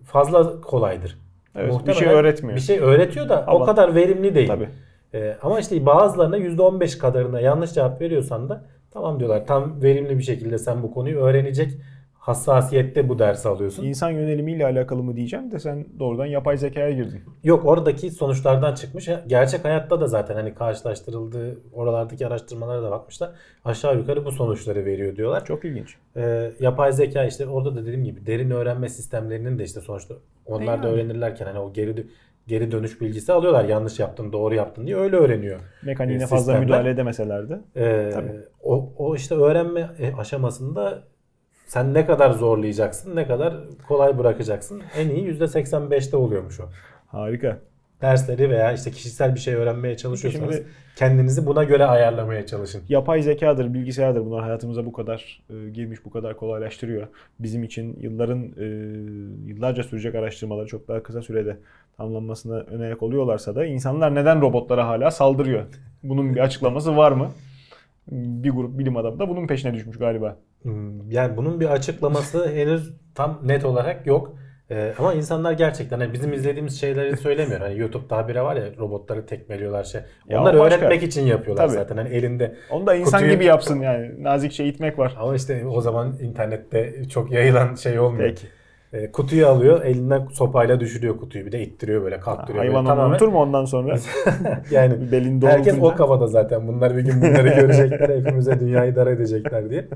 Speaker 3: fazla kolaydır.
Speaker 2: Evet, bir
Speaker 3: Muhtemelen
Speaker 2: şey öğretmiyor.
Speaker 3: Bir şey öğretiyor da o
Speaker 2: Ama-
Speaker 3: kadar verimli değil.
Speaker 2: Tabii.
Speaker 3: Ee, ama işte bazılarına %15 kadarına yanlış cevap veriyorsan da tamam diyorlar tam verimli bir şekilde sen bu konuyu öğrenecek hassasiyette bu dersi alıyorsun.
Speaker 2: İnsan yönelimiyle alakalı mı diyeceğim de sen doğrudan yapay zekaya girdin.
Speaker 3: Yok oradaki sonuçlar çıkmış. Gerçek hayatta da zaten hani karşılaştırıldığı oralardaki araştırmalara da bakmışlar. Aşağı yukarı bu sonuçları veriyor diyorlar.
Speaker 2: Çok ilginç.
Speaker 3: Ee, yapay zeka işte orada da dediğim gibi derin öğrenme sistemlerinin de işte sonuçta onlar da
Speaker 2: yani.
Speaker 3: öğrenirlerken hani o geri geri dönüş bilgisi alıyorlar. Yanlış yaptın, doğru yaptın diye öyle öğreniyor.
Speaker 2: Mekaniğine
Speaker 3: E,
Speaker 2: fazla
Speaker 3: sistemler-
Speaker 2: müdahale edemeseler de.
Speaker 3: Ee,
Speaker 2: Tabii.
Speaker 3: o, o işte öğrenme e, aşamasında sen ne kadar zorlayacaksın, ne kadar kolay bırakacaksın. En iyi %85'te oluyormuş o.
Speaker 2: Harika.
Speaker 3: Dersleri veya işte kişisel bir şey öğrenmeye çalışıyorsanız
Speaker 2: Şimdi-
Speaker 3: kendinizi buna göre ayarlamaya çalışın.
Speaker 2: Yapay zekadır, bilgisayardır bunlar hayatımıza bu kadar e, girmiş, bu kadar kolaylaştırıyor. Bizim için yılların, e, yıllarca sürecek araştırmaları çok daha kısa sürede tamamlanmasına ön ayak oluyorlarsa da insanlar neden robotlara hala saldırıyor? Bunun bir açıklaması var mı? Bir grup bilim adamı da bunun peşine düşmüş galiba.
Speaker 3: Hmm, Yani bunun bir açıklaması henüz tam net olarak yok. Ee, ama insanlar gerçekten hani bizim izlediğimiz şeyleri söylemiyor. Hani YouTube'da habire var ya robotları tekmeliyorlar şey.
Speaker 2: Ya
Speaker 3: Onlar
Speaker 2: başka.
Speaker 3: öğretmek için yapıyorlar
Speaker 2: Tabii.
Speaker 3: zaten. Hani elinde
Speaker 2: Onu da insan
Speaker 3: Kutuyu-
Speaker 2: gibi yapsın yani. Nazikçe itmek var.
Speaker 3: Ama işte o zaman internette çok yayılan şey olmuyor.
Speaker 2: Peki.
Speaker 3: E, kutuyu alıyor, elinden sopayla düşürüyor kutuyu. Bir de ittiriyor böyle, kalktırıyor.
Speaker 2: Hayvan onu unutur mu ondan sonra? [laughs]
Speaker 3: yani
Speaker 2: Belini
Speaker 3: herkes o kafada zaten. Bunlar bir gün bunları görecekler. Hepimize dünyayı dar edecekler diye.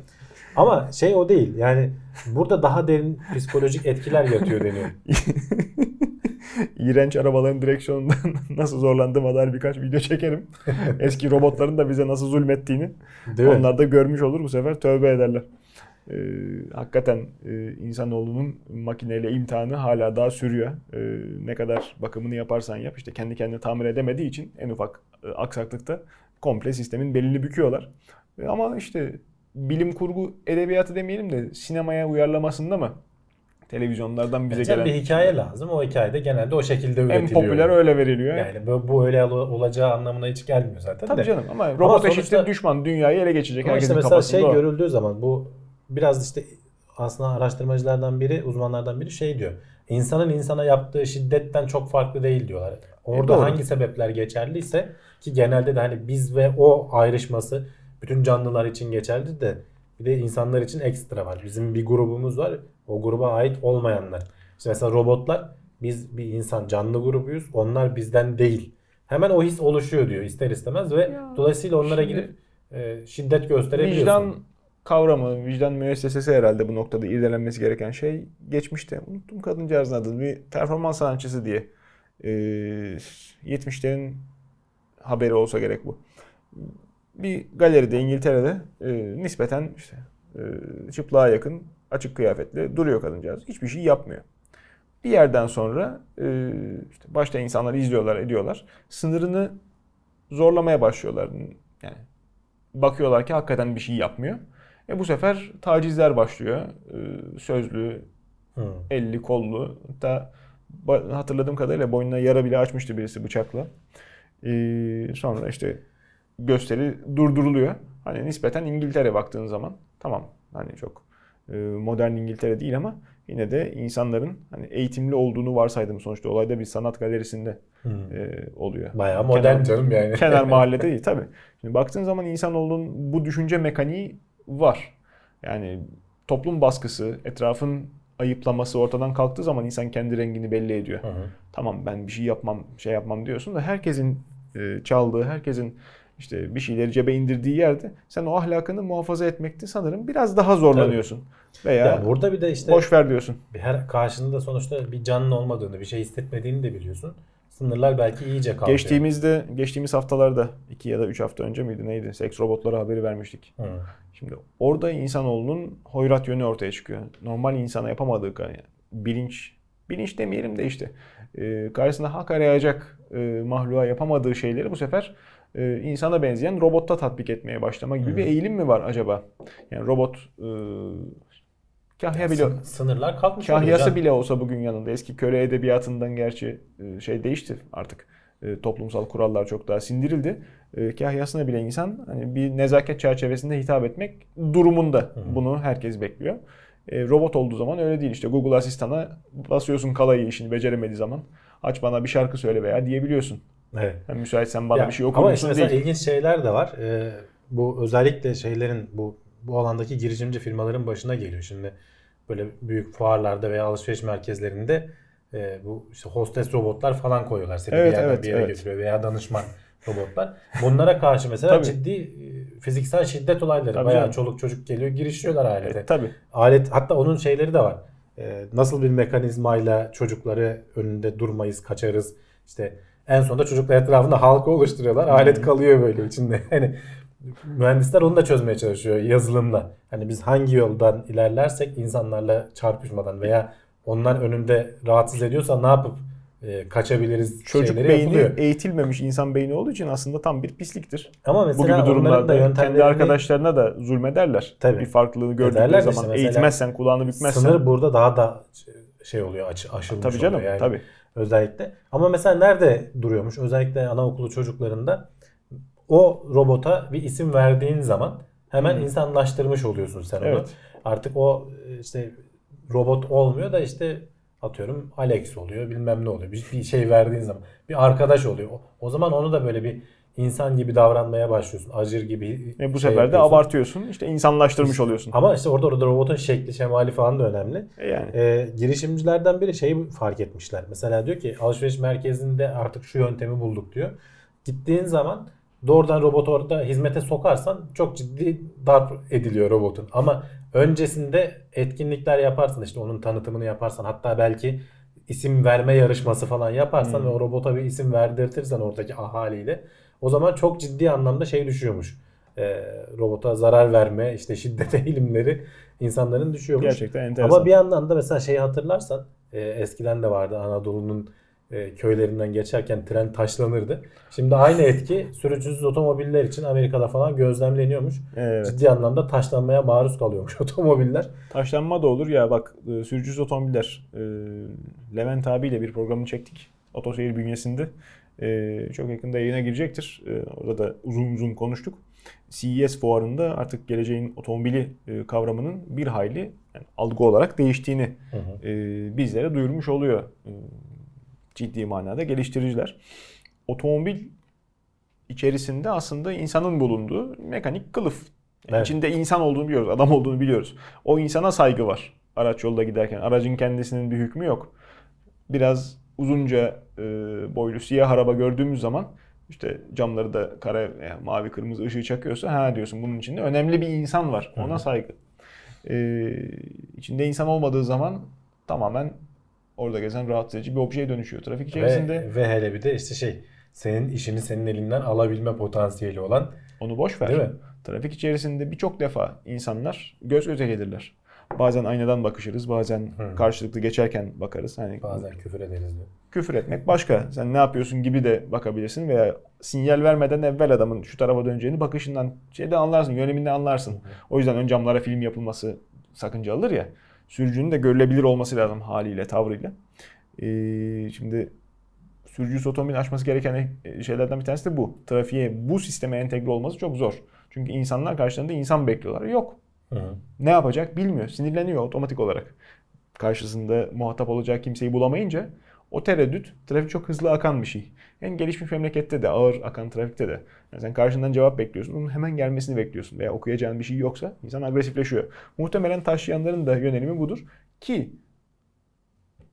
Speaker 3: Ama şey o değil. Yani burada daha derin psikolojik etkiler yatıyor deniyor. [laughs]
Speaker 2: İğrenç arabaların direksiyonundan [laughs] nasıl zorlandığıma dair birkaç video çekerim. Eski robotların da bize nasıl zulmettiğini
Speaker 3: Değil mi?
Speaker 2: onlar da görmüş olur bu sefer tövbe ederler. Ee, hakikaten e, insanoğlunun makineyle imtihanı hala daha sürüyor. Ee, ne kadar bakımını yaparsan yap işte kendi kendine tamir edemediği için en ufak e, aksaklıkta komple sistemin belini büküyorlar. E, ama işte bilim kurgu edebiyatı demeyelim de sinemaya uyarlamasında mı televizyonlardan bize
Speaker 3: Bize
Speaker 2: gelen
Speaker 3: bir hikaye lazım. O hikayede genelde o şekilde
Speaker 2: en
Speaker 3: üretiliyor.
Speaker 2: popüler öyle veriliyor.
Speaker 3: Yani bu, bu öyle ol- olacağı anlamına hiç gelmiyor zaten
Speaker 2: Tabii
Speaker 3: de.
Speaker 2: canım ama robot
Speaker 3: sonuçta-
Speaker 2: eşittir düşman dünyayı ele geçirecek.
Speaker 3: Ama işte mesela şey
Speaker 2: o.
Speaker 3: görüldüğü zaman bu biraz işte aslında araştırmacılardan biri, uzmanlardan biri şey diyor. İnsanın insana yaptığı şiddetten çok farklı değil diyorlar. Orada
Speaker 2: E, doğru.
Speaker 3: hangi sebepler geçerliyse ki genelde de hani biz ve o ayrışması bütün canlılar için geçerli de bir de insanlar için ekstra var. Bizim bir grubumuz var. O gruba ait olmayanlar. İşte mesela robotlar biz bir insan canlı grubuyuz. Onlar bizden değil. Hemen o his oluşuyor diyor ister istemez ve
Speaker 2: Ya,
Speaker 3: dolayısıyla onlara
Speaker 2: şimdi
Speaker 3: gidip e, şiddet gösterebiliyorsun.
Speaker 2: Vicdan kavramı, vicdan müessesesi herhalde bu noktada irdelenmesi gereken şey geçmişte. Unuttum kadıncağızın adını. Bir performans sanatçısı diye. Ee, 70'lerin haberi olsa gerek bu. Bir galeride İngiltere'de e, nispeten işte e, çıplığa yakın açık kıyafetle duruyor kadıncağız. Hiçbir şey yapmıyor. Bir yerden sonra e, işte başta insanlar izliyorlar, ediyorlar. Sınırını zorlamaya başlıyorlar. Yani bakıyorlar ki hakikaten bir şey yapmıyor. E bu sefer tacizler başlıyor. Ee, Sözlü, elli, kollu. Hatta hatırladığım kadarıyla boynuna yara bile açmıştı birisi bıçakla. Ee, sonra işte gösteri durduruluyor. Hani nispeten İngiltere baktığın zaman tamam hani çok e, modern İngiltere değil ama yine de insanların hani eğitimli olduğunu varsaydım sonuçta olayda bir sanat galerisinde e, oluyor.
Speaker 3: Bayağı modern
Speaker 2: Kenar-
Speaker 3: canım yani.
Speaker 2: kenar mahallede [laughs] değil tabii. Şimdi baktığın zaman insanoğlunun bu düşünce mekaniği var. Yani toplum baskısı, etrafın ayıplaması ortadan kalktığı zaman insan kendi rengini belli ediyor.
Speaker 3: Hı hı.
Speaker 2: Tamam ben bir şey yapmam, şey yapmam diyorsun da herkesin e, çaldığı, herkesin işte bir şeyleri cebe indirdiği yerde sen o ahlakını muhafaza etmekte sanırım biraz daha zorlanıyorsun. Veya
Speaker 3: Ya burada bir de işte
Speaker 2: boş ver diyorsun.
Speaker 3: her karşında sonuçta bir canlı olmadığını, bir şey hissetmediğini de biliyorsun. Sınırlar belki iyice kalkıyor.
Speaker 2: Geçtiğimizde, geçtiğimiz haftalarda iki ya da üç hafta önce miydi neydi? Seks robotları haberi vermiştik.
Speaker 3: Hı.
Speaker 2: Şimdi orada insanoğlunun hoyrat yönü ortaya çıkıyor. Normal insana yapamadığı yani bilinç, bilinç demeyelim de işte e, karşısına hak arayacak e, mahluğa yapamadığı şeyleri bu sefer e, insana benzeyen robotta tatbik etmeye başlama gibi bir eğilim mi var acaba? Yani robot e, kahya bile
Speaker 3: Sın- Sınırlar kalkmış
Speaker 2: kahyası bile olsa bugün yanında eski köle edebiyatından gerçi e, şey değişti artık. E, toplumsal kurallar çok daha sindirildi. E, kahyasına bile insan hani bir nezaket çerçevesinde hitap etmek durumunda. Bunu herkes bekliyor. Robot olduğu zaman öyle değil. İşte Google Asistan'a basıyorsun kalayı işini beceremediği zaman. Aç bana bir şarkı söyle veya diyebiliyorsun.
Speaker 3: Evet.
Speaker 2: Yani müsaitsen bana
Speaker 3: Ya,
Speaker 2: bir şey okur
Speaker 3: Ama işte mesela
Speaker 2: değil.
Speaker 3: ilginç şeyler de var. Ee, bu özellikle şeylerin bu bu alandaki girişimci firmaların başına geliyor. Şimdi böyle büyük fuarlarda veya alışveriş merkezlerinde e, bu işte hostes robotlar falan koyuyorlar. Seni
Speaker 2: Evet,
Speaker 3: bir yerden
Speaker 2: evet,
Speaker 3: bir yere
Speaker 2: evet.
Speaker 3: götürüyor veya danışman robotlar. Bunlara karşı mesela
Speaker 2: Tabii.
Speaker 3: ciddi e, fiziksel şiddet olayları.
Speaker 2: Tabii
Speaker 3: Bayağı
Speaker 2: canım.
Speaker 3: çoluk çocuk geliyor girişiyorlar alete.
Speaker 2: E, tabii.
Speaker 3: Alet hatta onun şeyleri de var. Ee, nasıl bir mekanizmayla çocukları önünde durmayız, kaçarız. İşte en sonunda çocuklar etrafında halka oluşturuyorlar. Alet kalıyor böyle içinde. [laughs] Hani mühendisler onu da çözmeye çalışıyor yazılımla. Hani biz hangi yoldan ilerlersek insanlarla çarpışmadan veya onlar önünde rahatsız ediyorsa ne yapıp e, kaçabiliriz
Speaker 2: Çocuk beyni
Speaker 3: yapılıyor.
Speaker 2: eğitilmemiş insan beyni olduğu için aslında tam bir pisliktir.
Speaker 3: Ama
Speaker 2: Bu
Speaker 3: mesela
Speaker 2: gibi
Speaker 3: onların da
Speaker 2: durumlarda kendi
Speaker 3: yöntemlerini
Speaker 2: arkadaşlarına da zulmederler.
Speaker 3: Tabii.
Speaker 2: Bir farklılığını gördükleri
Speaker 3: Ederler
Speaker 2: zaman
Speaker 3: işte
Speaker 2: eğitmezsen, kulağını bükmezsen.
Speaker 3: sınır burada daha da şey oluyor aç, aşılmış
Speaker 2: tabii canım,
Speaker 3: oluyor yani.
Speaker 2: tabii.
Speaker 3: özellikle. Ama mesela nerede duruyormuş? Özellikle anaokulu çocuklarında o robota bir isim verdiğin zaman hemen insanlaştırmış oluyorsun sen onu.
Speaker 2: Evet.
Speaker 3: Artık o e, işte robot olmuyor da işte atıyorum Alex oluyor bilmem ne oluyor. Bir, bir şey verdiğin zaman bir arkadaş oluyor. O, o zaman onu da böyle bir insan gibi davranmaya başlıyorsun. Acır gibi.
Speaker 2: Ve bu
Speaker 3: şey
Speaker 2: sefer de
Speaker 3: yapıyorsun.
Speaker 2: abartıyorsun. İşte insanlaştırmış oluyorsun.
Speaker 3: Ama işte orada, orada robotun şekli şemali falan da önemli.
Speaker 2: E yani.
Speaker 3: Ee, girişimcilerden biri şeyi fark etmişler. Mesela diyor ki alışveriş merkezinde artık şu yöntemi bulduk diyor. Gittiğin zaman doğrudan robotu orada hizmete sokarsan çok ciddi darp ediliyor robotun. Ama öncesinde etkinlikler yaparsan işte onun tanıtımını yaparsan hatta belki isim verme yarışması falan yaparsan
Speaker 2: Hmm.
Speaker 3: ve o robota bir isim verdirtirsen oradaki ahaliyle o zaman çok ciddi anlamda şey düşüyormuş. Ee, robota zarar verme işte şiddet eğilimleri [laughs] insanların düşüyormuş.
Speaker 2: Gerçekten enteresan.
Speaker 3: Ama bir yandan da mesela şeyi hatırlarsan e, eskiden de vardı Anadolu'nun e, köylerinden geçerken tren taşlanırdı. Şimdi aynı etki sürücüsüz otomobiller için Amerika'da falan gözlemleniyormuş.
Speaker 2: Evet.
Speaker 3: Ciddi anlamda taşlanmaya maruz kalıyormuş [laughs] otomobiller.
Speaker 2: Taşlanma da olur ya bak e, sürücüsüz otomobiller. E, Levent abiyle bir programını çektik. Otoseyir bünyesinde. E, çok yakında yayına girecektir. E, orada da uzun uzun konuştuk. CES fuarında artık geleceğin otomobili e, kavramının bir hayli yani algı olarak değiştiğini
Speaker 3: Hı hı.
Speaker 2: e, bizlere duyurmuş oluyor. E, ciddi manada geliştiriciler. Otomobil içerisinde aslında insanın bulunduğu mekanik kılıf. Yani
Speaker 3: Evet.
Speaker 2: İçinde insan olduğunu biliyoruz, adam olduğunu biliyoruz. O insana saygı var araç yolda giderken. Aracın kendisinin bir hükmü yok. Biraz uzunca e, boylu siyah araba gördüğümüz zaman işte camları da kara veya mavi kırmızı ışığı çakıyorsa ha diyorsun bunun içinde önemli bir insan var. Ona saygı. E, içinde insan olmadığı zaman tamamen orada gezen rahatsız edici bir objeye dönüşüyor. Trafik içerisinde
Speaker 3: Ve, ve hele bir de işte şey senin işini senin elinden alabilme potansiyeli olan
Speaker 2: Onu boş ver.
Speaker 3: Değil mi?
Speaker 2: Trafik içerisinde birçok defa insanlar göz göze gelirler. Bazen aynadan bakışırız, bazen
Speaker 3: Hı.
Speaker 2: karşılıklı geçerken bakarız. Hani
Speaker 3: bazen küfür ederiz diyor.
Speaker 2: küfür etmek başka. Sen ne yapıyorsun gibi de bakabilirsin veya sinyal vermeden evvel adamın şu tarafa döneceğini bakışından şeyde anlarsın, yöneminden anlarsın. O yüzden ön camlara film yapılması sakıncalıdır ya. Sürücünün de görülebilir olması lazım haliyle, tavrıyla. Ee, şimdi sürücüsü otomobil açması gereken e, şeylerden bir tanesi de bu. Trafiğe bu sisteme entegre olması çok zor. Çünkü insanlar karşılarında insan bekliyorlar. Yok.
Speaker 3: Hı.
Speaker 2: Ne yapacak bilmiyor. Sinirleniyor otomatik olarak. Karşısında muhatap olacak kimseyi bulamayınca o tereddüt trafik çok hızlı akan bir şey. En gelişmiş memlekette de ağır akan trafikte de. Yani sen karşından cevap bekliyorsun. Onun hemen gelmesini bekliyorsun. Veya okuyacağın bir şey yoksa insan agresifleşiyor. Muhtemelen taşıyanların da yönelimi budur. Ki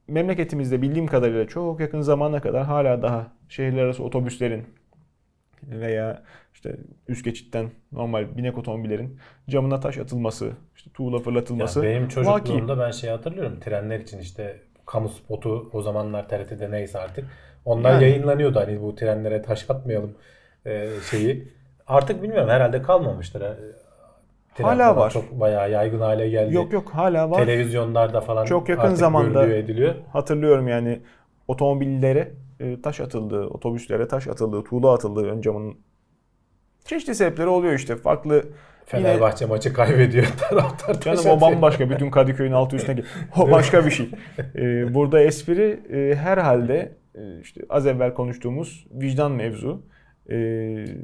Speaker 2: memleketimizde bildiğim kadarıyla çok yakın zamana kadar hala daha şehirler arası otobüslerin veya işte üst geçitten normal binek otomobillerin camına taş atılması, işte tuğla
Speaker 3: Ya
Speaker 2: fırlatılması
Speaker 3: benim
Speaker 2: vaki.
Speaker 3: çocukluğumda ben şey hatırlıyorum. Trenler için işte kamu spotu o zamanlar TRT'de neyse artık. Onlar
Speaker 2: Yani.
Speaker 3: yayınlanıyordu hani bu trenlere taş atmayalım e, şeyi. Artık bilmiyorum herhalde kalmamıştır. E, tren
Speaker 2: Hala var.
Speaker 3: Çok bayağı yaygın hale geldi.
Speaker 2: Yok yok hala var.
Speaker 3: Televizyonlarda falan
Speaker 2: Çok yakın
Speaker 3: artık
Speaker 2: zamanda-
Speaker 3: ediliyor.
Speaker 2: Hatırlıyorum yani otomobillere e, taş atıldı, otobüslere taş atıldı, tuğla atıldı ön camın. Çeşitli sebepleri oluyor işte. Farklı Yine-
Speaker 3: Fenerbahçe maçı kaybediyor [laughs] taraftar
Speaker 2: Canım o bambaşka. Bütün Kadıköy'ün altı üstüne gel- [laughs] O başka bir şey. Ee, burada espri e, herhalde e, işte az evvel konuştuğumuz vicdan mevzu. Ee,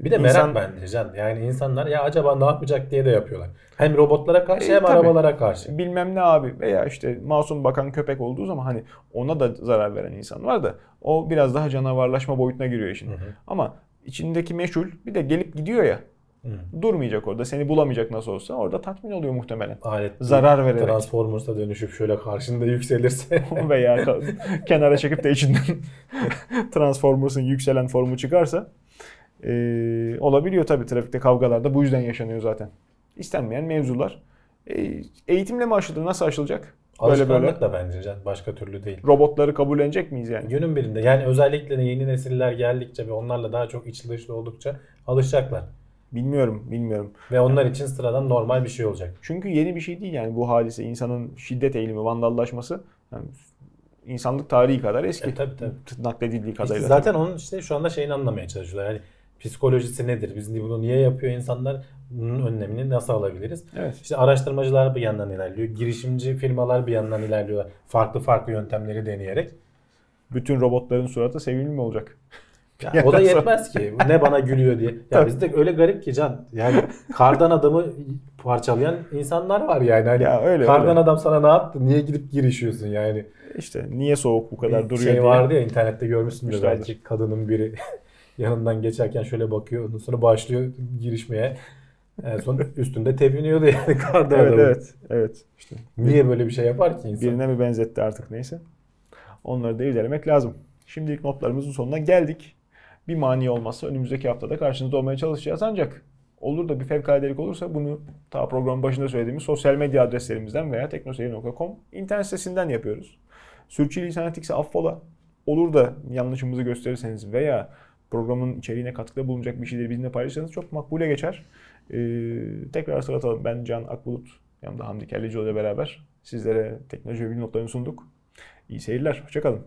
Speaker 3: Bir de merak
Speaker 2: insan-
Speaker 3: bence Can. Yani insanlar ya acaba ne yapacak diye de yapıyorlar. Hem robotlara karşı
Speaker 2: E,
Speaker 3: hem
Speaker 2: tabii.
Speaker 3: arabalara karşı.
Speaker 2: bilmem ne abi veya işte masum bakan köpek olduğu zaman hani ona da zarar veren insan var da o biraz daha canavarlaşma boyutuna giriyor işin. Ama içindeki meşhul bir de gelip gidiyor ya. Durmayacak orada. Seni bulamayacak nasıl olsa. Orada tatmin oluyor muhtemelen.
Speaker 3: Alet
Speaker 2: Zarar vererek.
Speaker 3: Transformers'a dönüşüp şöyle karşında yükselirse [laughs]
Speaker 2: veya [laughs] kenara çekip de içinden [laughs] Transformers'ın yükselen formu çıkarsa ee, olabiliyor tabii trafikte kavgalarda bu yüzden yaşanıyor zaten. İstenmeyen mevzular. Ee, eğitimle mi aşılır? Nasıl aşılacak? Böyle böyle.
Speaker 3: da bence Can. Başka türlü değil.
Speaker 2: Robotları kabullenecek miyiz yani?
Speaker 3: Günün birinde yani özellikle yeni nesiller geldikçe ve onlarla daha çok içli dışlı oldukça alışacaklar.
Speaker 2: Bilmiyorum, bilmiyorum.
Speaker 3: Ve onlar için sıradan normal bir şey olacak.
Speaker 2: Çünkü yeni bir şey değil yani bu hadise. insanın şiddet eğilimi, vandallaşması yani insanlık tarihi kadar eski.
Speaker 3: E, tabii, tabii.
Speaker 2: Nakledildiği
Speaker 3: İşte
Speaker 2: kadarıyla.
Speaker 3: zaten onun işte şu anda şeyini anlamaya çalışıyorlar. Yani psikolojisi nedir? Biz bunu niye yapıyor insanlar? Bunun önlemini nasıl alabiliriz?
Speaker 2: Evet.
Speaker 3: İşte araştırmacılar bir yandan ilerliyor. Girişimci firmalar bir yandan ilerliyorlar. Farklı farklı yöntemleri deneyerek.
Speaker 2: Bütün robotların suratı sevimli mi olacak?
Speaker 3: Ya o da yetmez ki. Ne bana gülüyor diye. Ya bizde öyle garip ki Can. Yani kardan adamı parçalayan insanlar var yani. Hani
Speaker 2: Ya öyle,
Speaker 3: kardan
Speaker 2: öyle.
Speaker 3: adam sana ne yaptı? Niye gidip girişiyorsun yani?
Speaker 2: İşte niye soğuk bu kadar
Speaker 3: Bir
Speaker 2: duruyor
Speaker 3: şey
Speaker 2: diye.
Speaker 3: vardı ya internette görmüşsündür belki. Kadının biri [laughs] yanından geçerken şöyle bakıyor. Ondan sonra başlıyor girişmeye. En son üstünde tepiniyordu yani [laughs] kardan
Speaker 2: Evet
Speaker 3: adamı.
Speaker 2: evet. Evet. İşte
Speaker 3: Niye böyle bir şey yapar ki insan?
Speaker 2: birine mi benzetti artık neyse. Onları da irdelemek lazım. Şimdilik notlarımızın sonuna geldik. Bir mani olmazsa önümüzdeki haftada karşınızda olmaya çalışacağız ancak olur da bir fevkaladelik olursa bunu ta programın başında söylediğimiz sosyal medya adreslerimizden veya teknoseyir.com internet sitesinden yapıyoruz. Sürçülisan ettikse affola. Olur da yanlışımızı gösterirseniz veya programın içeriğine katkıda bulunacak bir şeyleri bizimle paylaşırsanız çok makbule geçer. Ee, tekrar hatırlatalım. Ben Can Akbulut. Yanımda Hamdi Kellecioğlu ile beraber sizlere teknoloji ve bilim notlarını sunduk. İyi seyirler. Hoşçakalın.